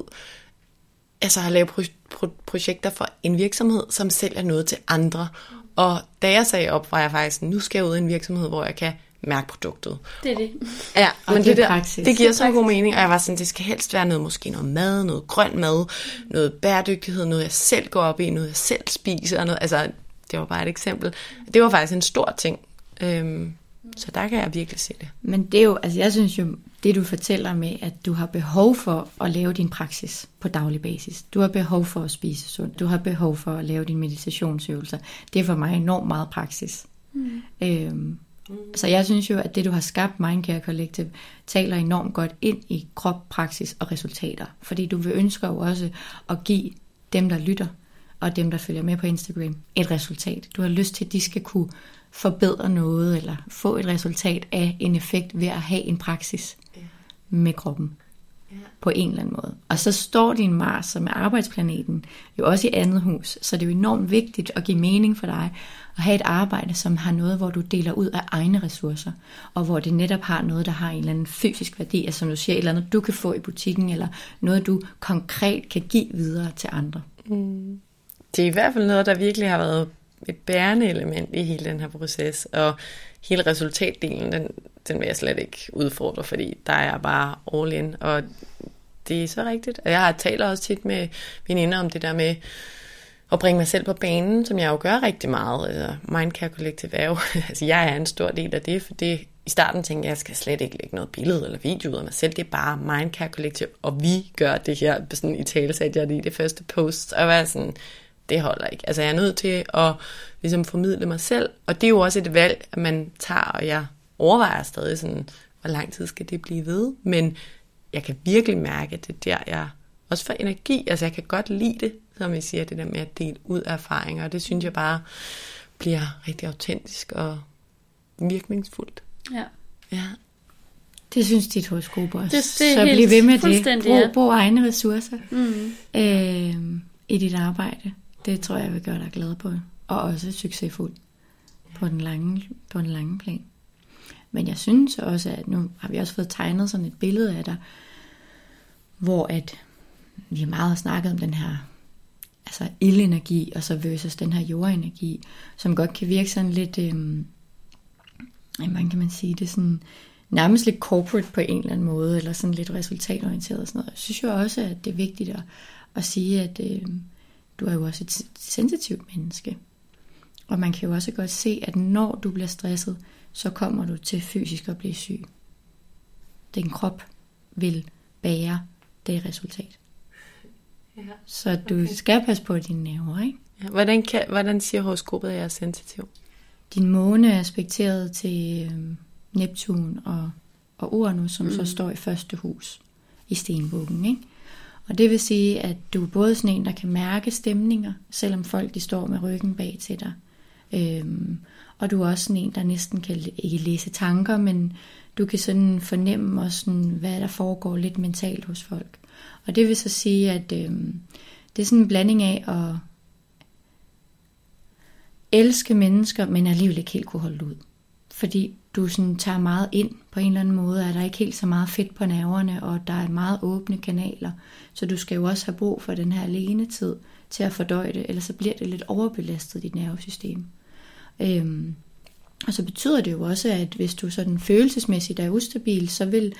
altså at lave pro- pro- projekter for en virksomhed, som sælger noget til andre. Og da jeg sagde op, var jeg faktisk, nu skal jeg ud i en virksomhed, hvor jeg kan mærke produktet. Det er det. Ja, Og men det det, der, det giver så god mening, og jeg var sådan, det skal helst være noget, måske noget mad, noget grøn mad, noget bæredygtighed, noget jeg selv går op i, noget jeg selv spiser, og noget, altså, det var bare et eksempel. Det var faktisk en stor ting, øhm, så der kan jeg virkelig se det. Men det er jo, altså jeg synes jo, det du fortæller med, at du har behov for at lave din praksis på daglig basis. Du har behov for at spise sundt. Du har behov for at lave dine meditationsøvelser. Det er for mig enormt meget praksis. Mm. Øhm, så jeg synes jo, at det du har skabt, Mindcare Collective, taler enormt godt ind i krop, praksis og resultater. Fordi du vil ønsker jo også at give dem, der lytter, og dem, der følger med på Instagram, et resultat. Du har lyst til, at de skal kunne forbedre noget, eller få et resultat af en effekt ved at have en praksis med kroppen på en eller anden måde. Og så står din Mars, som er arbejdsplaneten, jo også i andet hus. Så det er jo enormt vigtigt at give mening for dig at have et arbejde, som har noget, hvor du deler ud af egne ressourcer, og hvor det netop har noget, der har en eller anden fysisk værdi, altså som du siger, et eller andet, du kan få i butikken, eller noget, du konkret kan give videre til andre. Det er i hvert fald noget, der virkelig har været et bærende element i hele den her proces, og hele resultatdelen, den, den vil jeg slet ikke udfordre, fordi der er jeg bare all in, og det er så rigtigt. Og jeg har talt også tit med veninder om det der med at bringe mig selv på banen, som jeg jo gør rigtig meget. Altså, Mindcare Collective er jo, altså jeg er en stor del af det, for det, i starten tænkte jeg, at jeg skal slet ikke lægge noget billede eller video ud af mig selv. Det er bare Mindcare Collective, og vi gør det her, sådan i tale satte jeg det i det første post, og var sådan, det holder ikke. Altså jeg er nødt til at ligesom formidle mig selv, og det er jo også et valg, at man tager, og jeg overvejer stadig sådan, hvor lang tid skal det blive ved, men jeg kan virkelig mærke, at det er der, jeg også får energi, altså jeg kan godt lide det, som jeg siger, det der med at dele ud af erfaringer, og det synes jeg bare bliver rigtig autentisk og virkningsfuldt. Ja. Ja. Det synes dit horoskop også. Det- det er så bliv ved med det. Brug, brug egne ressourcer Mm. øh, i dit arbejde. Det tror jeg vil gøre dig glad på. Og også succesfuld på den lange, på den lange plan. Men jeg synes også, at nu har vi også fået tegnet sådan et billede af dig, hvor at vi har meget snakket om den her, altså ildenergi, og så versus den her jordenergi, som godt kan virke sådan lidt, øh, hvordan kan man sige det, sådan nærmest lidt corporate på en eller anden måde, eller sådan lidt resultatorienteret og sådan noget. Jeg synes jo også, at det er vigtigt at, at sige, at øh, du er jo også et sensitivt menneske. Og man kan jo også godt se, at når du bliver stresset, så kommer du til fysisk at blive syg. Din krop vil bære det resultat. Ja, okay. Så du skal passe på dine nerver, ikke? Ja, hvordan, kan, hvordan siger horoskopet, at jeg er sensitiv? Din måne er aspekteret til øh, Neptun og, og Uranus, som mm. så står i første hus i stenbukken, ikke? Og det vil sige, at du er både sådan en, der kan mærke stemninger, selvom folk de står med ryggen bag til dig. Øhm, og du er også sådan en, der næsten kan ikke læse tanker, men du kan sådan fornemme også, sådan, hvad der foregår lidt mentalt hos folk. Og det vil så sige, at øhm, det er sådan en blanding af at elske mennesker, men alligevel ikke helt kunne holde ud. Fordi du sådan tager meget ind på en eller anden måde, er der ikke helt så meget fedt på nerverne, og der er meget åbne kanaler. Så du skal jo også have brug for den her alenetid til at fordøje det, ellers så bliver det lidt overbelastet, dit nervesystem. Øhm, og så betyder det jo også, at hvis du sådan følelsesmæssigt er ustabil, så vil,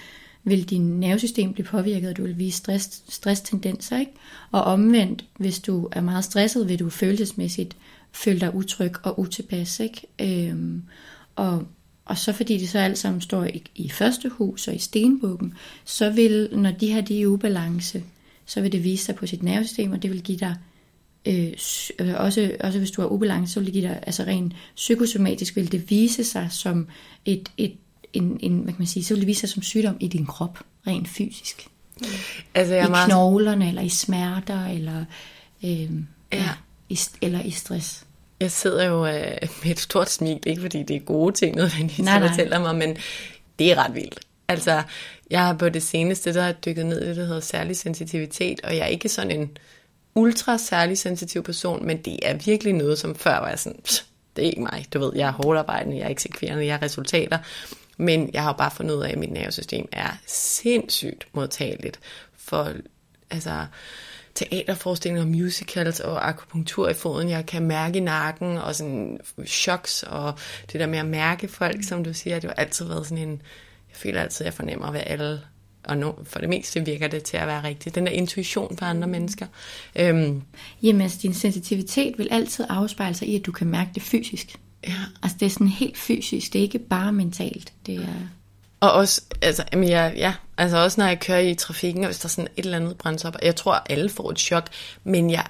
vil din nervesystem blive påvirket, og du vil vise stress, stresstendenser. Ikke? Og omvendt, hvis du er meget stresset, vil du følelsesmæssigt føle dig utryg og utilpas. Ikke? Øhm, og, og så fordi det så alt sammen står i, i første hus og i stenbukken, så vil, når de her de er i ubalance, så vil det vise sig på sit nervesystem, og det vil give dig øh, øh, også, også hvis du har ubalance, så vil det give dig, altså rent psykosomatisk vil det vise sig som et, et en, en, hvad kan man sige, så vil det vise sig som sygdom i din krop, rent fysisk. Altså, jeg I meget... knoglerne, eller i smerter, eller, øh, ja. Ja, i, eller i stress. Jeg sidder jo øh, med et stort smil, ikke fordi det er gode ting, nødvendigvis, nej, nej. fortæller mig, men det er ret vildt. Altså, jeg har på det seneste, der dykket ned i det, der hedder særlig sensitivitet, og jeg er ikke sådan en ultra særlig sensitiv person, men det er virkelig noget, som før var jeg sådan, det er ikke mig, du ved, jeg er hårdt arbejdende, jeg er eksekverende, jeg har resultater, men jeg har jo bare fundet ud af, at mit nervesystem er sindssygt modtageligt for altså, teaterforestillinger, musicals og akupunktur i foden. Jeg kan mærke i nakken og sådan choks og det der med at mærke folk, som du siger, det har altid været sådan en, jeg føler altid, at jeg fornemmer, hvad alle og no, for det meste virker det til at være rigtigt. Den der intuition for andre mennesker. Øhm. Jamen altså, din sensitivitet vil altid afspejle sig i, at du kan mærke det fysisk. Ja. Altså det er sådan helt fysisk, det er ikke bare mentalt. Det er... Og også, altså, jamen jeg, ja, altså også når jeg kører i trafikken, og hvis der er sådan et eller andet brændes op, jeg tror, alle får et chok, men jeg,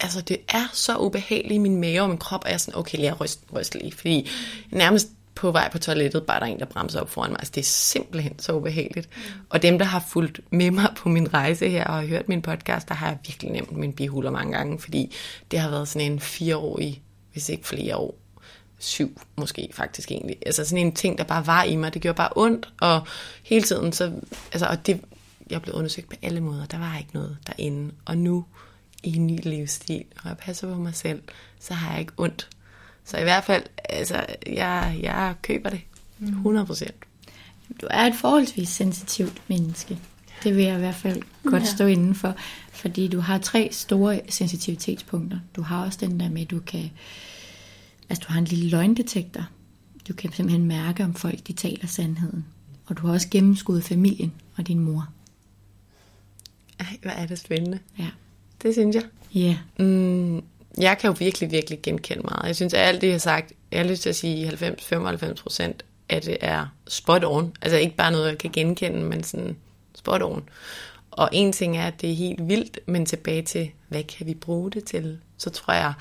altså det er så ubehageligt i min mave og min krop, og jeg er sådan, okay, lige ryst, ryst lige, fordi nærmest på vej på toilettet, bare der er en, der bremser op foran mig. Altså, det er simpelthen så ubehageligt. Mm. Og dem, der har fulgt med mig på min rejse her og har hørt min podcast, der har jeg virkelig nemt min bihuler mange gange, fordi det har været sådan en fireårig, hvis ikke flere år, syv måske faktisk egentlig. Altså sådan en ting, der bare var i mig. Det gjorde bare ondt, og hele tiden så, altså, og det, jeg blev undersøgt på alle måder. Der var ikke noget derinde. Og nu i en ny livsstil, og jeg passer på mig selv, så har jeg ikke ondt. Så i hvert fald, altså, jeg, jeg køber det 100 procent. Du er et forholdsvis sensitivt menneske. Det vil jeg i hvert fald godt ja. stå inden for, fordi du har tre store sensitivitetspunkter. Du har også den der med, at du kan Altså, du har en lille løgndetektor. Du kan simpelthen mærke, om folk de taler sandheden. Og du har også gennemskuddet familien og din mor. Ej, hvad er det spændende. Ja. Det synes jeg. Ja. Yeah. Mm, jeg kan jo virkelig, virkelig genkende meget. Jeg synes, at alt det, jeg har sagt, jeg har lyst til at sige 90-95 procent af det er spot on. Altså ikke bare noget, jeg kan genkende, men sådan spot on. Og en ting er, at det er helt vildt, men tilbage til, hvad kan vi bruge det til? Så tror jeg,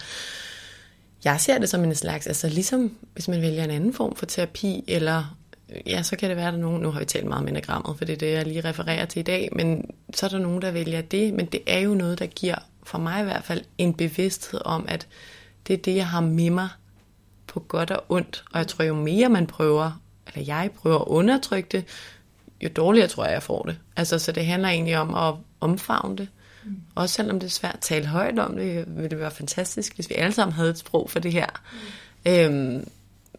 jeg ser det som en slags, altså ligesom hvis man vælger en anden form for terapi, eller ja, så kan det være, at der nogen, nu har vi talt meget om enagrammet, for det er det, jeg lige refererer til i dag, men så er der nogen, der vælger det, men det er jo noget, der giver, for mig i hvert fald, en bevidsthed om, at det er det, jeg har med mig på godt og ondt, og jeg tror, jo mere man prøver, eller jeg prøver at undertrykke det, jo dårligere tror jeg, jeg får det. Altså, så det handler egentlig om at omfavne det, Mm. Også selvom det er svært at tale højt om det, ville det være fantastisk, hvis vi alle sammen havde et sprog for det her. Mm. Øhm,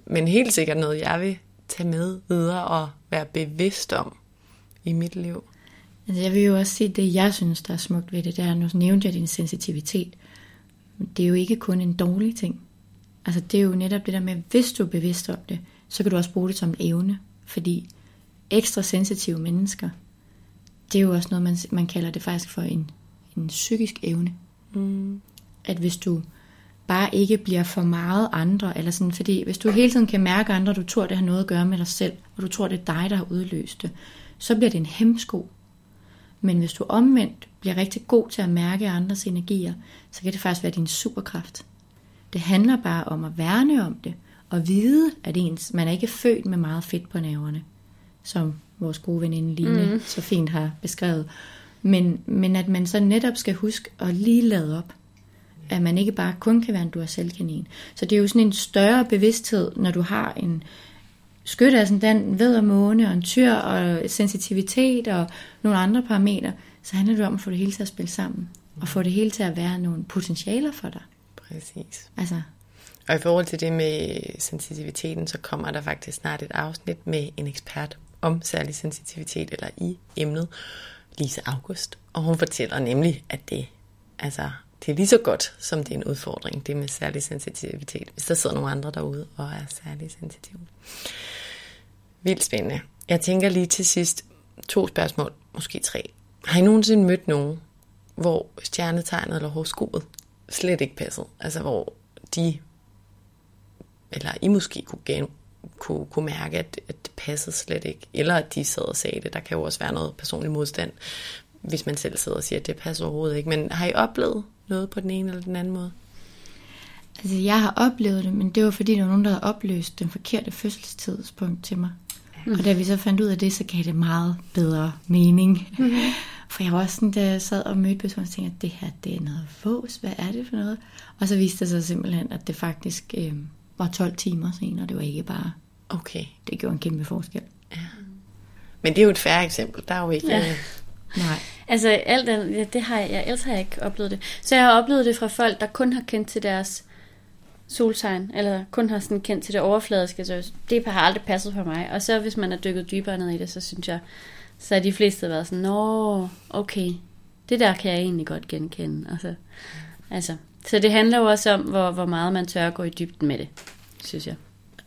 men helt sikkert noget, jeg vil tage med videre og være bevidst om i mit liv. Altså jeg vil jo også sige, det jeg synes, der er smukt ved det, det er, nu nævnte jeg din sensitivitet. det er jo ikke kun en dårlig ting. Altså det er jo netop det der med, hvis du er bevidst om det, så kan du også bruge det som evne. Fordi ekstra sensitive mennesker, det er jo også noget, man, man kalder det faktisk for en, en psykisk evne. Mm. At hvis du bare ikke bliver for meget andre, eller sådan, fordi hvis du hele tiden kan mærke andre, du tror, det har noget at gøre med dig selv, og du tror, det er dig, der har udløst det, så bliver det en hemsko. Men hvis du omvendt bliver rigtig god til at mærke andres energier, så kan det faktisk være din superkraft. Det handler bare om at værne om det, og vide, at ens, man er ikke født med meget fedt på nerverne, som vores gode veninde Line mm. så fint har beskrevet. Men, men at man så netop skal huske at lige lade op. At man ikke bare kun kan være en du selvkanin. Så det er jo sådan en større bevidsthed, når du har en skytte af sådan den ved og måne og en tyr og sensitivitet og nogle andre parametre, så handler det om at få det hele til at spille sammen. Og få det hele til at være nogle potentialer for dig. Præcis. Altså, og i forhold til det med sensitiviteten, så kommer der faktisk snart et afsnit med en ekspert om særlig sensitivitet, eller i emnet, Lise August. Og hun fortæller nemlig, at det, altså, det er lige så godt, som det er en udfordring, det med særlig sensitivitet, hvis der sidder nogle andre derude og er særlig sensitive. Vildt spændende. Jeg tænker lige til sidst to spørgsmål, måske tre. Har I nogensinde mødt nogen, hvor stjernetegnet eller horoskopet slet ikke passede? Altså hvor de, eller I måske kunne, kunne, kunne mærke, at, at det passede slet ikke. Eller at de sad og sagde det. Der kan jo også være noget personlig modstand, hvis man selv sidder og siger, at det passer overhovedet ikke. Men har I oplevet noget på den ene eller den anden måde? Altså, jeg har oplevet det, men det var fordi, der var nogen, der havde opløst den forkerte fødselstidspunkt til mig. Mm. Og da vi så fandt ud af det, så gav det meget bedre mening. Mm. For jeg var også sådan, da jeg sad og mødte personen, og tænkte, at det her, det er noget vås. Hvad er det for noget? Og så viste det sig simpelthen, at det faktisk øh, var 12 timer senere. Det var ikke bare... Okay. Det gjorde en kæmpe forskel. Ja. Men det er jo et færre eksempel. Der er jo ikke... Ja. Nej. Altså, alt den, ja, det har jeg, ellers har jeg ikke oplevet det. Så jeg har oplevet det fra folk, der kun har kendt til deres soltegn, eller kun har sådan kendt til det overfladiske, så det har aldrig passet for mig. Og så hvis man er dykket dybere ned i det, så synes jeg, så er de fleste været sådan, nå, okay, det der kan jeg egentlig godt genkende. Altså, altså, så det handler jo også om, hvor, hvor meget man tør at gå i dybden med det, synes jeg.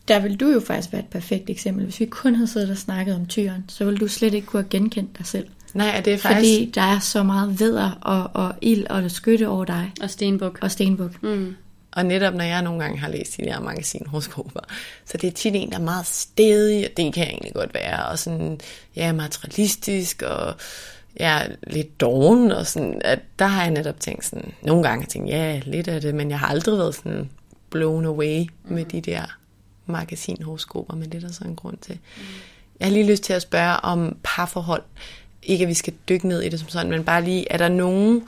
Der vil du jo faktisk være et perfekt eksempel. Hvis vi kun havde siddet og snakket om tyren, så ville du slet ikke kunne have genkendt dig selv. Nej, det er faktisk... Fordi der er så meget veder og, og ild og skytte over dig. Og stenbuk. Og stenbuk. Mm. Og netop når jeg nogle gange har læst de der magasinhoroskoper, så det er tit en, der er meget stedig, og det kan jeg egentlig godt være, og sådan, ja, materialistisk, og ja, lidt doven, og sådan, at der har jeg netop tænkt sådan, nogle gange tænkt, ja, lidt af det, men jeg har aldrig været sådan blown away med de der magasinhoroskoper, men det er der så en grund til. Jeg har lige lyst til at spørge om parforhold. Ikke at vi skal dykke ned i det som sådan, men bare lige, er der nogen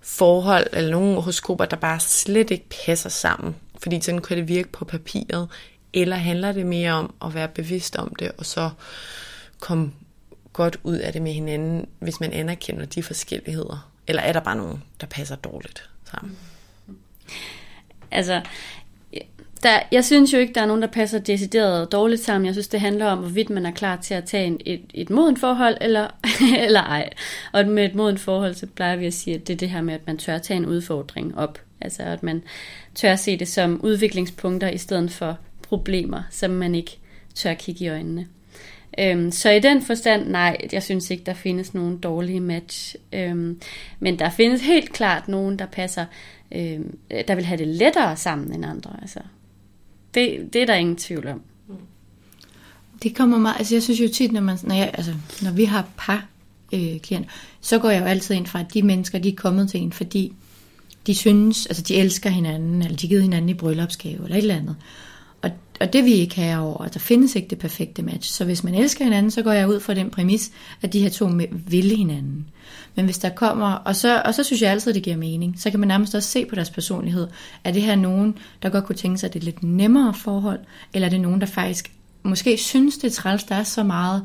forhold eller nogle horoskoper, der bare slet ikke passer sammen. Fordi sådan kan det virke på papiret. Eller handler det mere om at være bevidst om det, og så komme godt ud af det med hinanden, hvis man anerkender de forskelligheder? Eller er der bare nogen, der passer dårligt sammen? Altså, der, jeg synes jo ikke, der er nogen, der passer decideret dårligt sammen. Jeg synes, det handler om, hvorvidt man er klar til at tage en, et, et modent forhold, eller, eller ej. Og med et modent forhold, så plejer vi at sige, at det er det her med, at man tør tage en udfordring op. Altså, at man tør se det som udviklingspunkter, i stedet for problemer, som man ikke tør kigge i øjnene. Øhm, så i den forstand, nej, jeg synes ikke, der findes nogen dårlige match. Øhm, men der findes helt klart nogen, der passer, øhm, der vil have det lettere sammen end andre. Altså, det, det er der ingen tvivl om. Mm. Det kommer meget, altså jeg synes jo tit, når, man, når, jeg, altså, når vi har par øh, klienter, så går jeg jo altid ind fra, at de mennesker, de er kommet til en, fordi de synes, altså de elsker hinanden, eller de giver hinanden i bryllupsgave, eller et eller andet og det vi ikke have over, at der findes ikke det perfekte match. Så hvis man elsker hinanden, så går jeg ud fra den præmis, at de her to vil hinanden. Men hvis der kommer, og så, og så synes jeg altid, at det giver mening, så kan man nærmest også se på deres personlighed. Er det her nogen, der godt kunne tænke sig, at det er lidt nemmere forhold, eller er det nogen, der faktisk måske synes, det er træls, der er så meget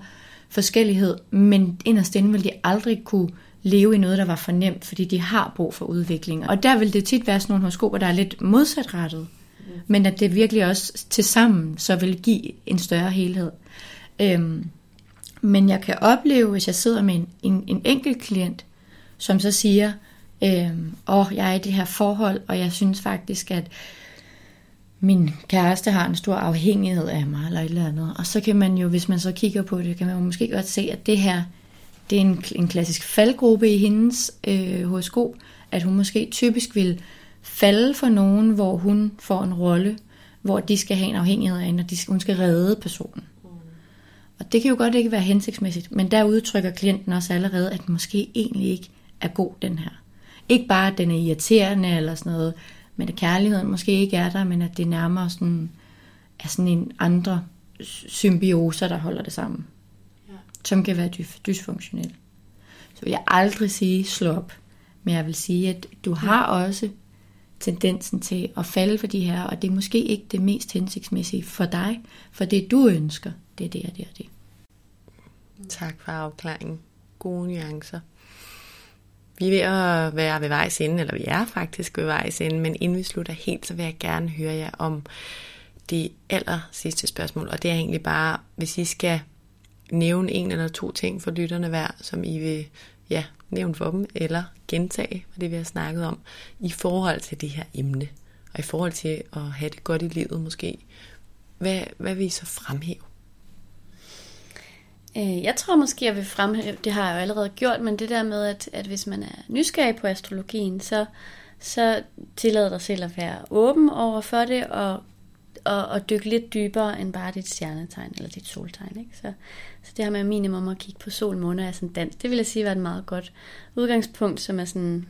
forskellighed, men inderst inde vil de aldrig kunne leve i noget, der var for nemt, fordi de har brug for udvikling. Og der vil det tit være sådan nogle horoskoper, der er lidt modsatrettet, men at det virkelig også til sammen så vil give en større helhed. Øhm, men jeg kan opleve, hvis jeg sidder med en, en, en enkelt klient, som så siger, Øhm, oh, jeg er i det her forhold, og jeg synes faktisk, at min kæreste har en stor afhængighed af mig, eller et eller andet. Og så kan man jo, hvis man så kigger på det, kan man jo måske godt se, at det her, det er en, en klassisk faldgruppe i hendes øh, horoskop, at hun måske typisk vil falde for nogen, hvor hun får en rolle, hvor de skal have en afhængighed af hende, og de, hun skal redde personen. Og det kan jo godt ikke være hensigtsmæssigt, men der udtrykker klienten også allerede, at måske egentlig ikke er god, den her. Ikke bare, at den er irriterende eller sådan noget, men at kærligheden måske ikke er der, men at det nærmere sådan, er sådan en andre symbioser, der holder det sammen. Ja. Som kan være dysfunktionel. Så vil jeg aldrig sige, slå op. Men jeg vil sige, at du har også tendensen til at falde for de her, og det er måske ikke det mest hensigtsmæssige for dig, for det du ønsker, det er det og det og det. Tak for afklaringen. Gode nuancer. Vi er ved at være ved vejs ende, eller vi er faktisk ved vejs ende, men inden vi slutter helt, så vil jeg gerne høre jer om det aller sidste spørgsmål, og det er egentlig bare, hvis I skal nævne en eller to ting for lytterne hver, som I vil ja, nævn for dem, eller gentage, hvad det vi har snakket om, i forhold til det her emne, og i forhold til at have det godt i livet måske. Hvad, hvad vil I så fremhæve? Øh, jeg tror måske, jeg vil fremhæve, det har jeg jo allerede gjort, men det der med, at, at hvis man er nysgerrig på astrologien, så, så tillader dig selv at være åben over for det, og, og, og dykke lidt dybere end bare dit stjernetegn eller dit soltegn. Ikke? Så, så det her med minimum at kigge på sol, måne og sådan dans, det vil jeg sige var et meget godt udgangspunkt, som er sådan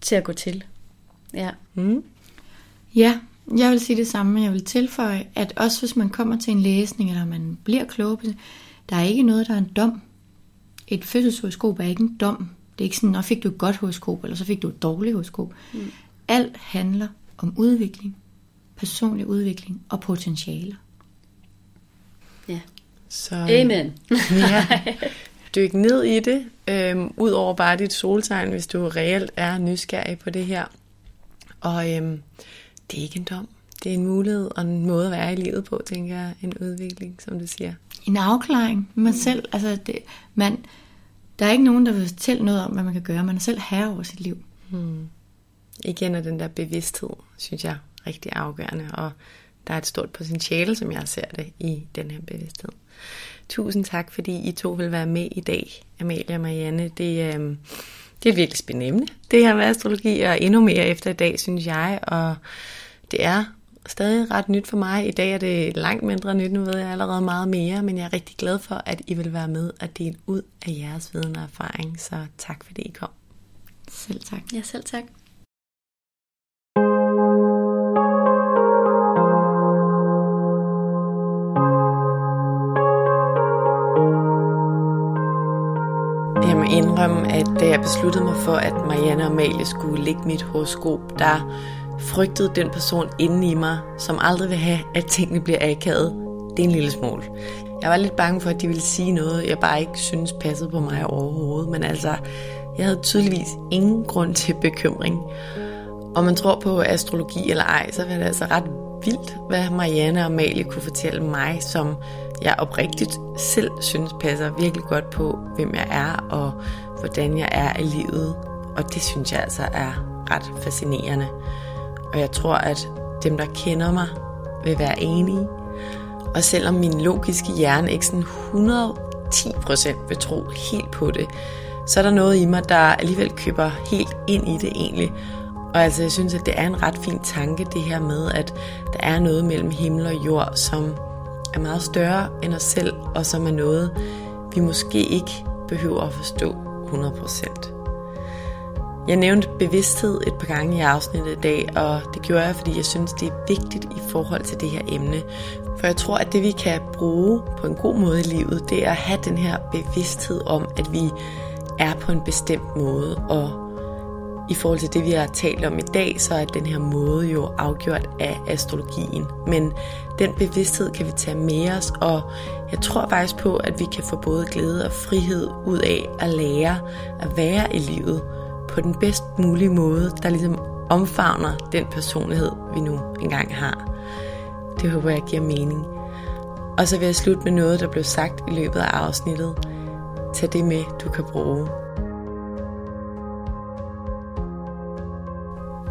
til at gå til. Ja. Mm. Ja, jeg vil sige det samme. Jeg vil tilføje, at også hvis man kommer til en læsning, eller man bliver klogere på det, der er ikke noget, der er en dom. Et fødselshoroskop er ikke en dom. Det er ikke sådan, at fik du et godt horoskop, eller så fik du et dårligt horoskop. Mm. Alt handler om udvikling, personlig udvikling og potentialer. Ja. Så, Amen. ja. Dyk ned i det, øhm, ud over bare dit soltegn, hvis du reelt er nysgerrig på det her. Og øhm, det er ikke en dom. Det er en mulighed og en måde at være i livet på, tænker jeg. En udvikling, som du siger. En afklaring med man mm. selv. Altså, det, man, der er ikke nogen, der vil fortælle noget om, hvad man kan gøre. Man er selv herre over sit liv. Hmm. Igen er den der bevidsthed, synes jeg, rigtig afgørende. Og der er et stort potentiale, som jeg ser det, i den her bevidsthed. Tusind tak, fordi I to vil være med i dag, Amalie og Marianne. Det, øh, det er virkelig spændende det her med astrologi, og endnu mere efter i dag, synes jeg. Og det er stadig ret nyt for mig. I dag er det langt mindre nyt, nu ved jeg allerede meget mere, men jeg er rigtig glad for, at I vil være med og dele ud af jeres viden og erfaring. Så tak fordi I kom. Selv tak. Ja, selv tak. Indrømme, at da jeg besluttede mig for, at Marianne og Amalie skulle lægge mit horoskop, der frygtede den person inde i mig, som aldrig vil have, at tingene bliver akavet. Det er en lille smule. Jeg var lidt bange for, at de ville sige noget, jeg bare ikke synes passede på mig overhovedet. Men altså, jeg havde tydeligvis ingen grund til bekymring. Om man tror på astrologi eller ej, så var det altså ret vildt, hvad Marianne og Amalie kunne fortælle mig, som jeg oprigtigt selv synes passer virkelig godt på, hvem jeg er og hvordan jeg er i livet. Og det synes jeg altså er ret fascinerende. Og jeg tror, at dem, der kender mig, vil være enige. Og selvom min logiske hjerne ikke sådan 110% vil tro helt på det, så er der noget i mig, der alligevel køber helt ind i det egentlig. Og altså, jeg synes, at det er en ret fin tanke, det her med, at der er noget mellem himmel og jord, som er meget større end os selv, og som er noget, vi måske ikke behøver at forstå 100%. Jeg nævnte bevidsthed et par gange i afsnittet i dag, og det gjorde jeg, fordi jeg synes, det er vigtigt i forhold til det her emne. For jeg tror, at det vi kan bruge på en god måde i livet, det er at have den her bevidsthed om, at vi er på en bestemt måde. Og i forhold til det, vi har talt om i dag, så er den her måde jo afgjort af astrologien. Men den bevidsthed kan vi tage med os, og jeg tror faktisk på, at vi kan få både glæde og frihed ud af at lære at være i livet på den bedst mulige måde, der ligesom omfavner den personlighed, vi nu engang har. Det håber jeg giver mening. Og så vil jeg slutte med noget, der blev sagt i løbet af afsnittet. Tag det med, du kan bruge.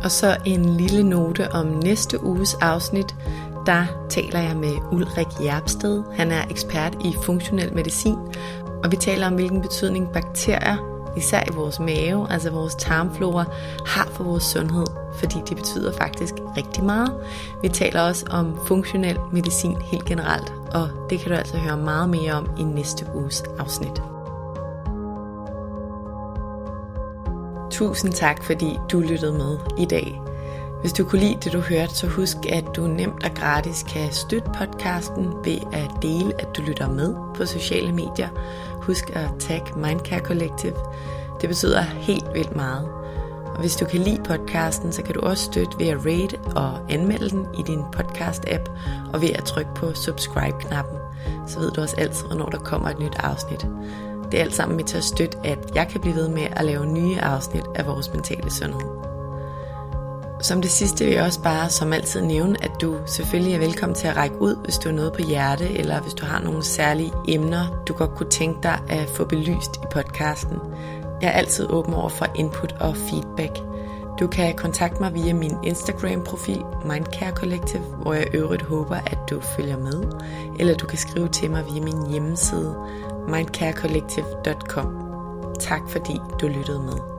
Og så en lille note om næste uges afsnit. Der taler jeg med Ulrik Jerpsted. Han er ekspert i funktionel medicin, og vi taler om, hvilken betydning bakterier, især i vores mave, altså vores tarmflora, har for vores sundhed, fordi de betyder faktisk rigtig meget. Vi taler også om funktionel medicin helt generelt, og det kan du altså høre meget mere om i næste uges afsnit. Tusind tak, fordi du lyttede med i dag. Hvis du kunne lide det, du hørte, så husk, at du nemt og gratis kan støtte podcasten ved at dele, at du lytter med på sociale medier. Husk at tag Mindcare Collective. Det betyder helt vildt meget. Og hvis du kan lide podcasten, så kan du også støtte ved at rate og anmelde den i din podcast-app, og ved at trykke på subscribe-knappen. Så ved du også altid, hvornår der kommer et nyt afsnit. Det er alt sammen med til at støtte, at jeg kan blive ved med at lave nye afsnit af vores mentale sundhed. Som det sidste vil jeg også bare som altid nævne, at du selvfølgelig er velkommen til at række ud, hvis du har noget på hjerte, eller hvis du har nogle særlige emner, du godt kunne tænke dig at få belyst i podcasten. Jeg er altid åben over for input og feedback. Du kan kontakte mig via min Instagram-profil Mindcare Collective, hvor jeg øvrigt håber, at du følger med. Eller du kan skrive til mig via min hjemmeside mindcarecollective.com. Tak fordi du lyttede med.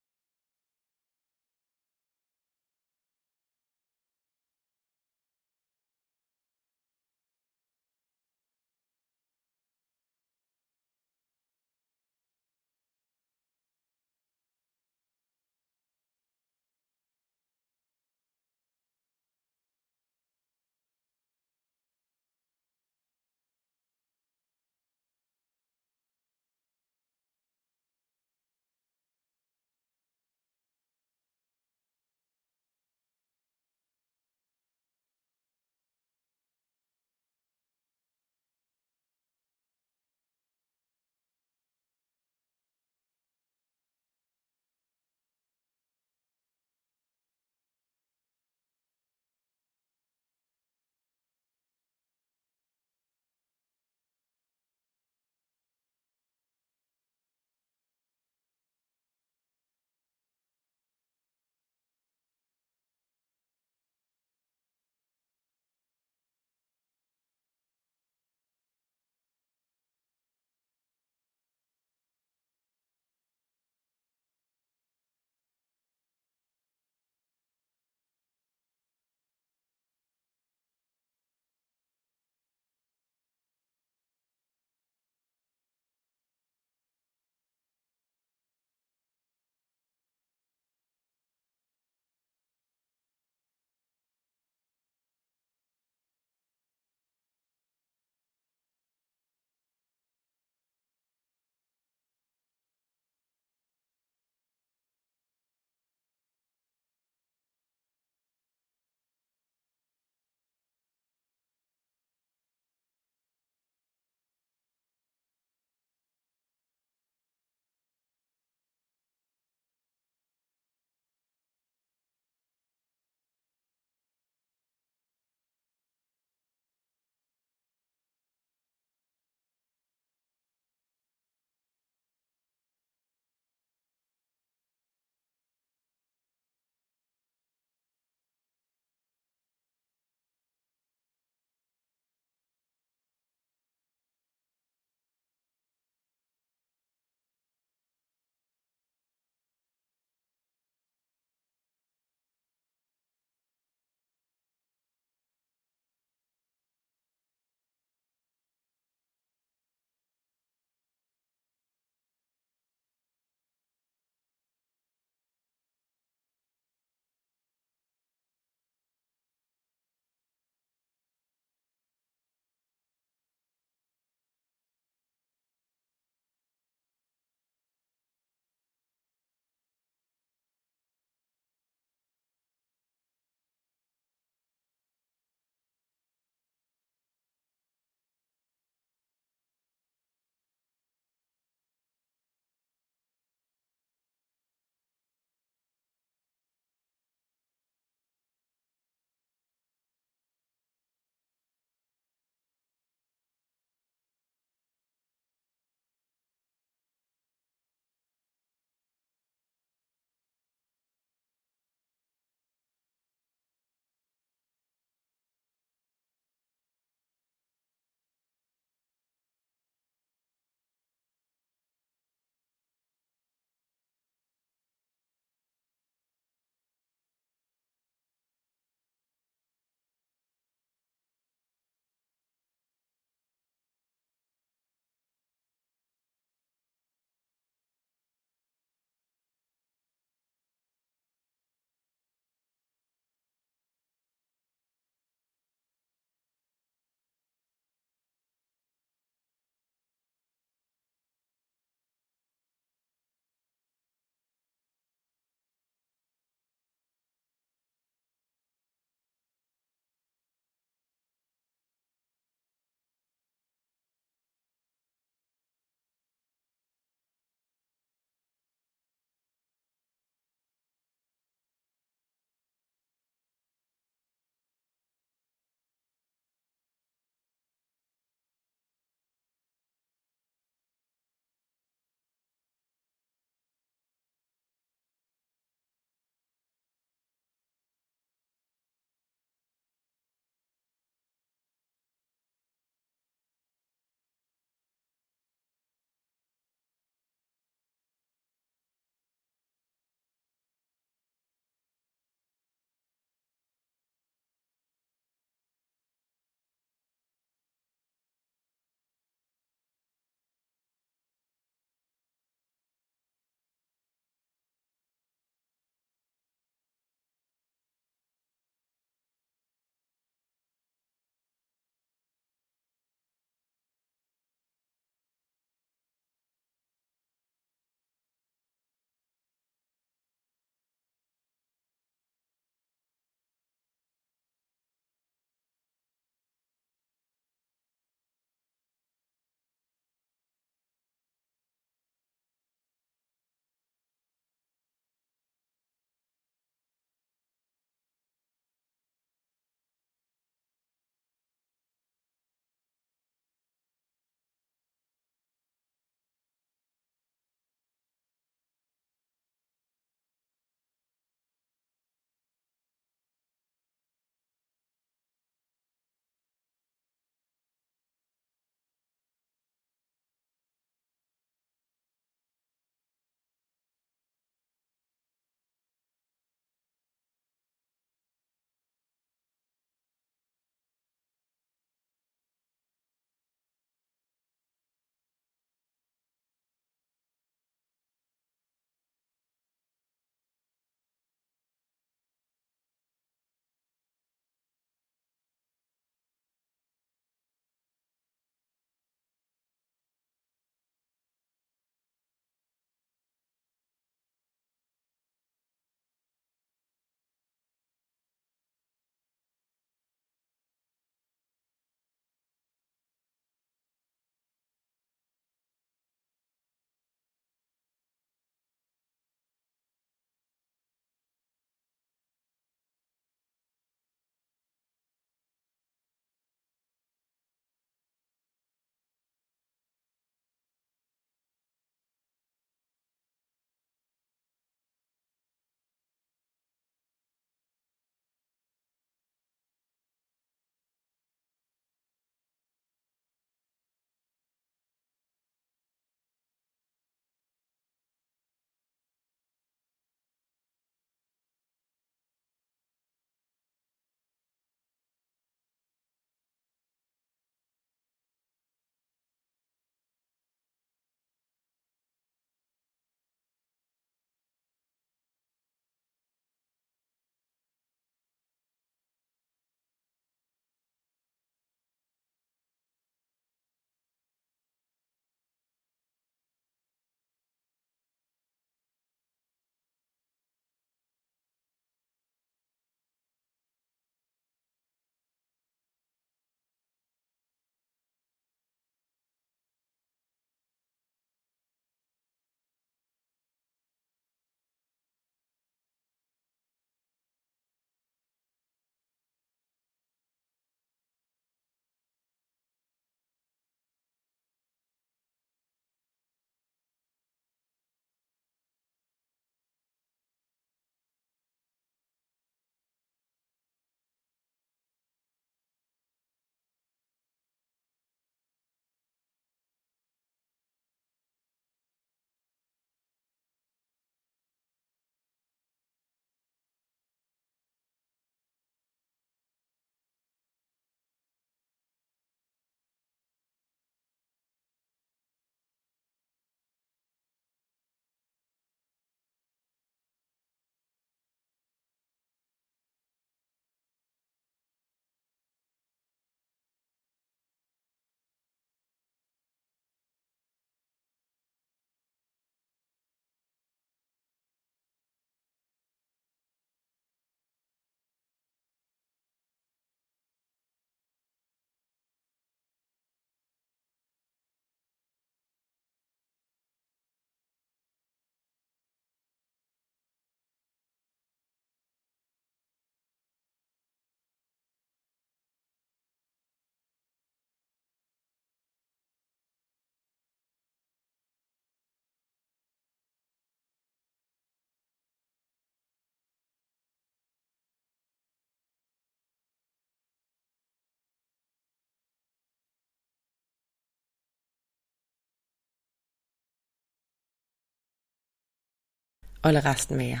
Og lad resten være.